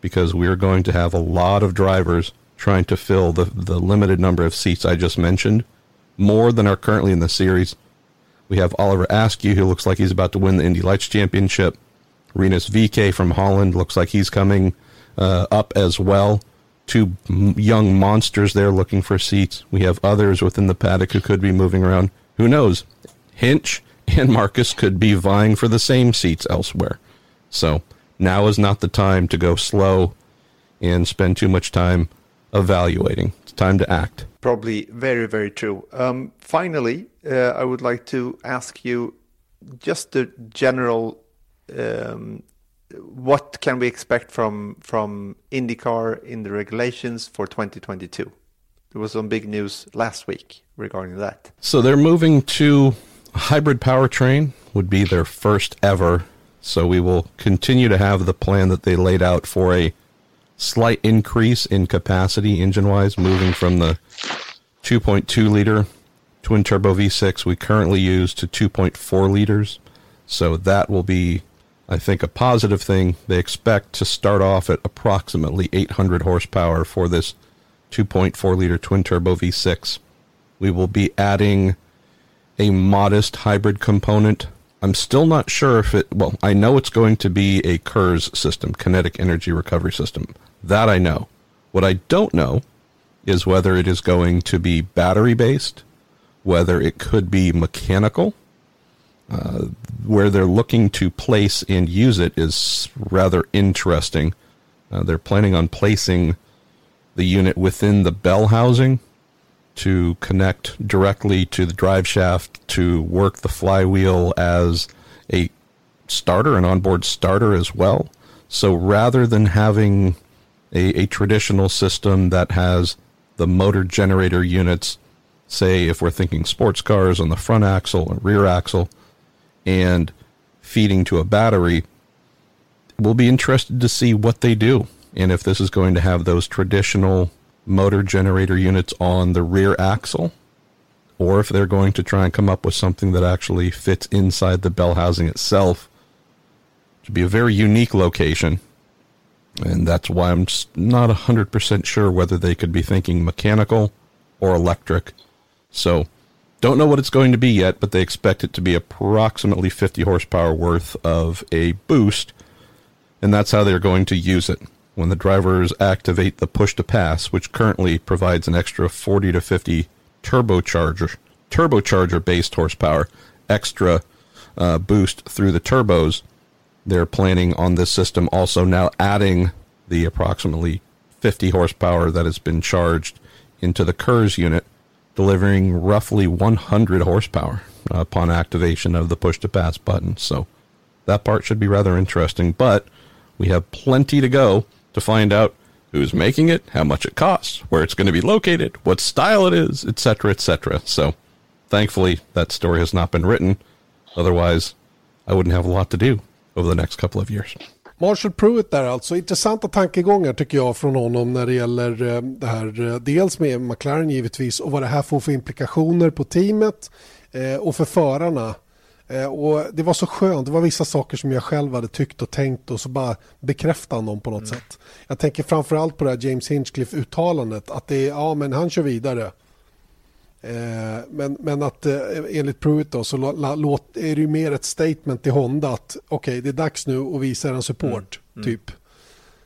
because we're going to have a lot of drivers trying to fill the, the limited number of seats I just mentioned, more than are currently in the series. We have Oliver Askew, who looks like he's about to win the Indy Lights Championship. Rinus VK from Holland looks like he's coming uh, up as well. Two young monsters there looking for seats. We have others within the paddock who could be moving around. Who knows? Hinch and Marcus could be vying for the same seats elsewhere. So now is not the time to go slow and spend too much time evaluating. It's time to act. Probably very, very true. Um, finally, uh, I would like to ask you just the general um, what can we expect from from IndyCar in the regulations for 2022? There was some big news last week regarding that. So they're moving to hybrid powertrain would be their first ever. So we will continue to have the plan that they laid out for a slight increase in capacity engine wise, moving from the 2.2 liter twin turbo V6 we currently use to 2.4 liters. So that will be I think a positive thing. They expect to start off at approximately 800 horsepower for this 2.4 liter twin turbo V6. We will be adding a modest hybrid component. I'm still not sure if it, well, I know it's going to be a KERS system, kinetic energy recovery system. That I know. What I don't know is whether it is going to be battery based, whether it could be mechanical, uh, where they're looking to place and use it is rather interesting. Uh, they're planning on placing the unit within the bell housing to connect directly to the drive shaft to work the flywheel as a starter, an onboard starter as well. So rather than having a, a traditional system that has the motor generator units, say if we're thinking sports cars on the front axle and rear axle, and feeding to a battery, we'll be interested to see what they do and if this is going to have those traditional motor generator units on the rear axle or if they're going to try and come up with something that actually fits inside the bell housing itself. To be a very unique location. And that's why I'm not 100% sure whether they could be thinking mechanical or electric. So don't know what it's going to be yet, but they expect it to be approximately 50 horsepower worth of a boost, and that's how they're going to use it. When the drivers activate the push to pass, which currently provides an extra 40 to 50 turbocharger turbocharger based horsepower, extra uh, boost through the turbos, they're planning on this system also now adding the approximately 50 horsepower that has been charged into the KERS unit delivering roughly 100 horsepower upon activation of the push to pass button. So that part should be rather interesting, but we have plenty to go to find out who's making it, how much it costs, where it's going to be located, what style it is, etc., etc. So thankfully that story has not been written. Otherwise, I wouldn't have a lot to do over the next couple of years. Marshall Pruitt där alltså. Intressanta tankegångar tycker jag från honom när det gäller eh, det här. Eh, dels med McLaren givetvis och vad det här får för implikationer på teamet eh, och för förarna. Och det var så skönt, det var vissa saker som jag själv hade tyckt och tänkt och så bara bekräfta honom på något mm. sätt. Jag tänker framförallt på det här James Hinchcliffe-uttalandet att det är, ja men han kör vidare. Eh, men, men att eh, enligt Pruitt då, så låt, är det ju mer ett statement till Honda att okej okay, det är dags nu att visa en support. Mm. Mm. Typ.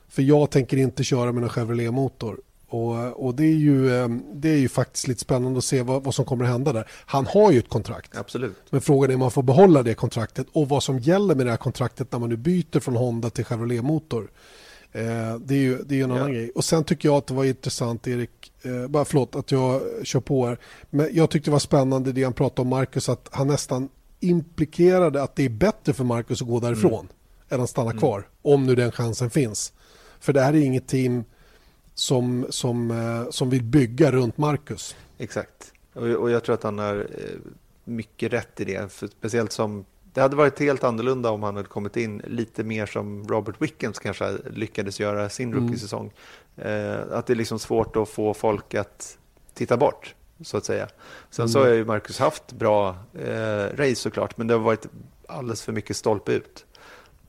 För jag tänker inte köra med en Chevrolet-motor. Och, och det, är ju, eh, det är ju faktiskt lite spännande att se vad, vad som kommer att hända där. Han har ju ett kontrakt. Absolut. Men frågan är om man får behålla det kontraktet och vad som gäller med det här kontraktet när man nu byter från Honda till Chevrolet-motor. Eh, det är ju det är en annan ja. grej. Och sen tycker jag att det var intressant, Erik, eh, bara förlåt att jag kör på här, men jag tyckte det var spännande det han pratade om Marcus, att han nästan implikerade att det är bättre för Marcus att gå därifrån mm. än att stanna mm. kvar, om nu den chansen finns. För det här är inget team som, som, eh, som vill bygga runt Marcus. Exakt, och, jag tror att han har eh, mycket rätt i det, för speciellt som det hade varit helt annorlunda om han hade kommit in lite mer som Robert Wickens kanske lyckades göra sin mm. rookie-säsong. Eh, att det är liksom svårt att få folk att titta bort, så att säga. Sen mm. så har ju Marcus haft bra eh, race såklart, men det har varit alldeles för mycket stolpe ut.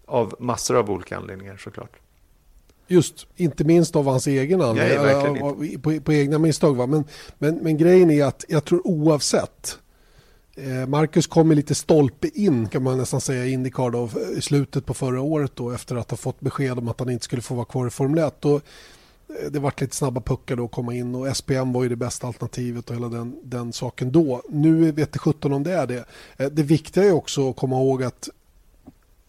Av massor av olika anledningar såklart. Just, inte minst av hans egen anledning, på, på, egna misstag. Va? Men, men, men grejen är att jag tror oavsett Eh, Marcus kom lite stolpe in kan man nästan säga i Indycar då, i slutet på förra året då, efter att ha fått besked om att han inte skulle få vara kvar i Formel 1. Och eh, det var lite snabba puckar då att komma in och SPM var ju det bästa alternativet och hela den, den saken då. Nu vet det 17 om det är det. Eh, det viktiga är också att komma ihåg att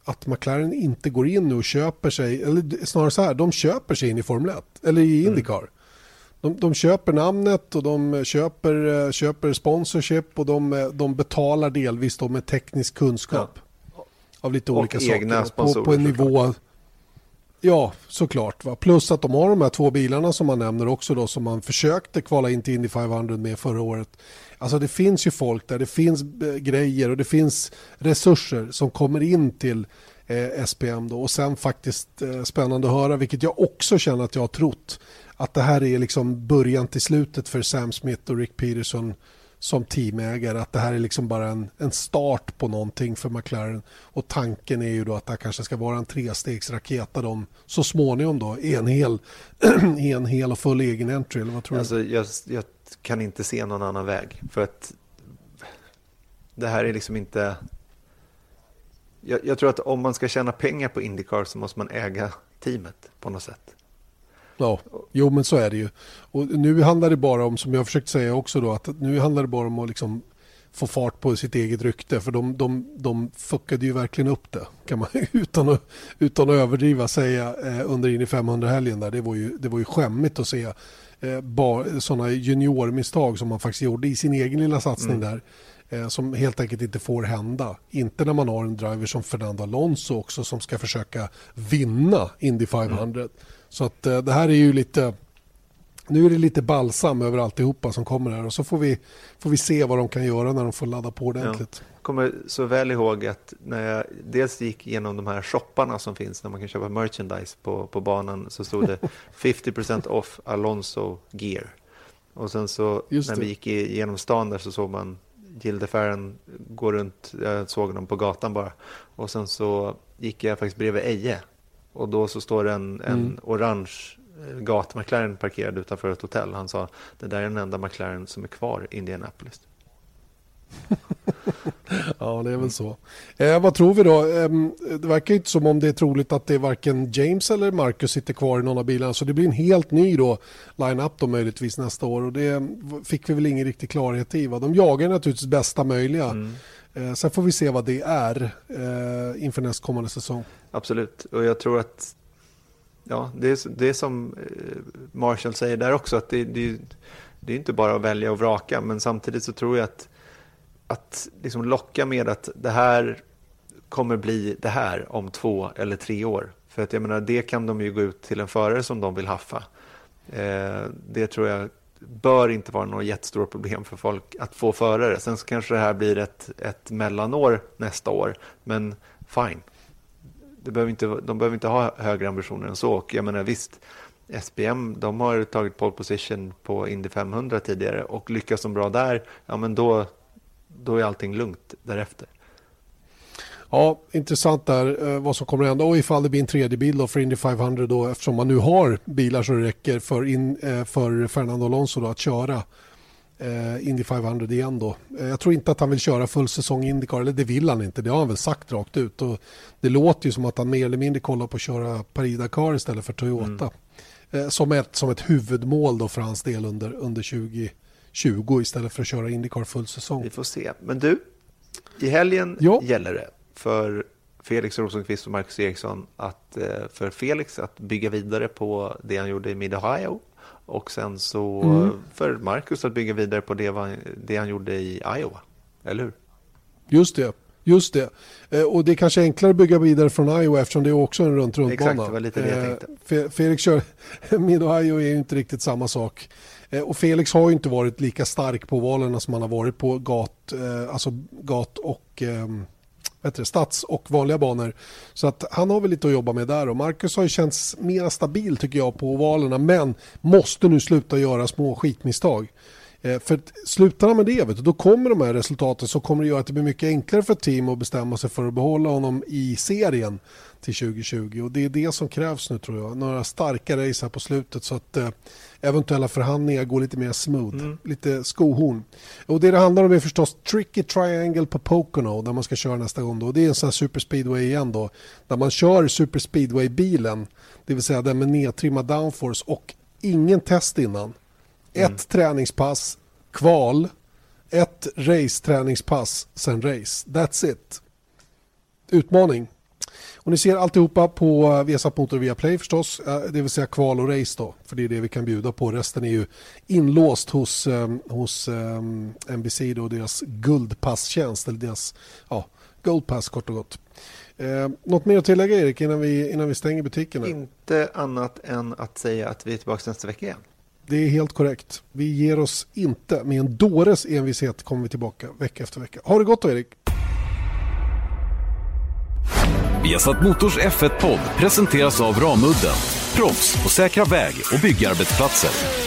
att McLaren inte går in nu och köper sig, eller snarare så här, de köper sig in i Formel 1, eller i mm. Indycar. Mm. de, de köper namnet och de köper, eh, köper sponsorship och de, eh, de betalar delvis då med teknisk kunskap. Ja. Av lite och olika egna saker. På, på en nivå... Ja, såklart. Va? Plus att de har de här två bilarna som man nämner också då som man försökte kvala in till Indy 500 med förra året. Alltså det finns ju folk där, det finns eh, grejer och det finns resurser som kommer in till eh, SPM då och sen faktiskt eh, spännande att höra vilket jag också känner att jag har trott att det här är liksom början till slutet för Sam Smith och Rick Peterson som teamägare. Att det här är liksom bara en, en start på någonting för McLaren. Och tanken är ju då att det här kanske ska vara en trestegsraket där de så småningom då en hel, en hel och full egen entry. Eller vad tror alltså, du? Jag, jag kan inte se någon annan väg. För att det här är liksom inte... Jag, jag tror att om man ska tjäna pengar på Indycar så måste man äga teamet på något sätt. Ja, jo men så är det ju. Och nu handlar det bara om, som jag försökt säga också då, att nu handlar det bara om att liksom få fart på sitt eget rykte. För de, de, de fuckade ju verkligen upp det, kan man utan att, utan att överdriva säga eh, under in i 500-helgen där. Det var, ju, det var ju skämmigt att se eh, sådana juniormisstag som man faktiskt gjorde i sin egen lilla satsning mm. där. Eh, som helt enkelt inte får hända. Inte när man har en driver som Fernando Alonso också som ska försöka vinna Indy 500. Mm. Så att eh, det här är ju lite... Nu är det lite balsam över alltihopa som kommer här och så får vi, får vi se vad de kan göra när de får ladda på ordentligt. Jag kommer så väl ihåg att när jag dels gick igenom de här shopparna som finns när man kan köpa merchandise på, på banan så stod det 50% off Alonso gear. Och sen så när vi gick igenom stan där så såg man Gildeferren gå runt, jag såg dem på gatan bara. Och sen så gick jag faktiskt bredvid Eje och då så står det en, en mm. orange eh, gat-McLaren parkerad utanför ett hotell. Han sa det där är den enda McLaren som är kvar i Indianapolis. ja, det är väl så. Eh, vad tror vi då? Eh, det verkar inte som om det är troligt att det är varken James eller Marcus sitter kvar i någon av bilarna. Så det blir en helt ny då line-up då möjligtvis nästa år. Och det fick vi väl ingen riktig klarhet i. Va? De jagar naturligtvis bästa möjliga. Mm. Eh, sen får vi se vad det är eh, inför nästkommande säsong. Absolut, och jag tror att ja, det, är, det är som eh, Marshall säger där också, att det, det, det är inte bara att välja och vraka, men samtidigt så tror jag att, att liksom locka med att det här kommer bli det här om två eller tre år. För att jag menar, det kan de ju gå ut till en förare som de vill haffa. Eh, det tror jag bör inte vara något jättestort problem för folk att få förare. Sen så kanske det här blir ett, ett mellanår nästa år, men fine. Det behöver inte, de behöver inte ha högre ambitioner än så. Och jag menar visst, SPM de har tagit pole position på Indy 500 tidigare och lyckas de bra där, ja men då, då är allting lugnt därefter. Ja, intressant där eh, vad som kommer att hända och ifall det blir en tredje bil då för Indy 500 då eftersom man nu har bilar så det räcker för, in, eh, för Fernando Alonso då att köra eh, Indy 500 igen då. Jag tror inte att han vill köra full säsong Indycar, eller det vill han inte. Det har han väl sagt rakt ut. Och det låter ju som att han mer eller mindre kollar på att köra Paris-Dakar istället för Toyota. Mm. Som, ett, som ett huvudmål då för hans del under, under 2020 istället för att köra Indycar full säsong. Vi får se. Men du, i helgen ja. gäller det för Felix Rosenqvist och Marcus Eriksson att, eh, för Felix att bygga vidare på det han gjorde i Mid-Ohio och sen så mm. för Marcus att bygga vidare på det, det han gjorde i Iowa. Eller hur? Just det. Just det. Eh, och det är kanske enklare att bygga vidare från Iowa eftersom det är också en runt runt Exakt, det var lite det jag eh, tänkte. Felix kör, Mid-Ohio är ju inte riktigt samma sak. Och Felix har ju inte varit lika stark på valerna som han har varit på gat, alltså gat och ehm, det, stads och vanliga banor. Så att han har väl lite att jobba med där och Marcus har ju känts mer stabil tycker jag på ovalerna men måste nu sluta göra små skitmisstag. Eh, för slutar han med det, vet du, då kommer de här resultaten som kommer att göra att det blir mycket enklare för ett team att bestämma sig för att behålla honom i serien till 2020. Och det är det som krävs nu tror jag. Några starka race här på slutet så att eh, eventuella förhandlingar går lite mer smooth. Mm. Lite skohorn. Och det det handlar om är förstås Tricky Triangle på Pocono där man ska köra nästa gång. Då. Det är en sån här superspeedway igen då. Där man kör superspeedway-bilen. Det vill säga den med nedtrimmad downforce och ingen test innan. Mm. Ett träningspass, kval, ett race-träningspass, sen race. That's it. Utmaning. Och ni ser alltihopa på Viasat Motor via Play förstås, det vill säga kval och race då, för det är det vi kan bjuda på. Resten är ju inlåst hos, hos um, NBC då, deras guldpasstjänst, eller deras ja, Goldpass kort och gott. Eh, något mer att tillägga Erik innan vi, innan vi stänger butikerna? Inte annat än att säga att vi är tillbaka nästa vecka igen. Det är helt korrekt. Vi ger oss inte. Med en dåres envishet kommer vi tillbaka vecka efter vecka. Ha det gott då Erik. Viasat Motors F1-podd presenteras av Ramudden. Proffs på säkra väg och byggarbetsplatser.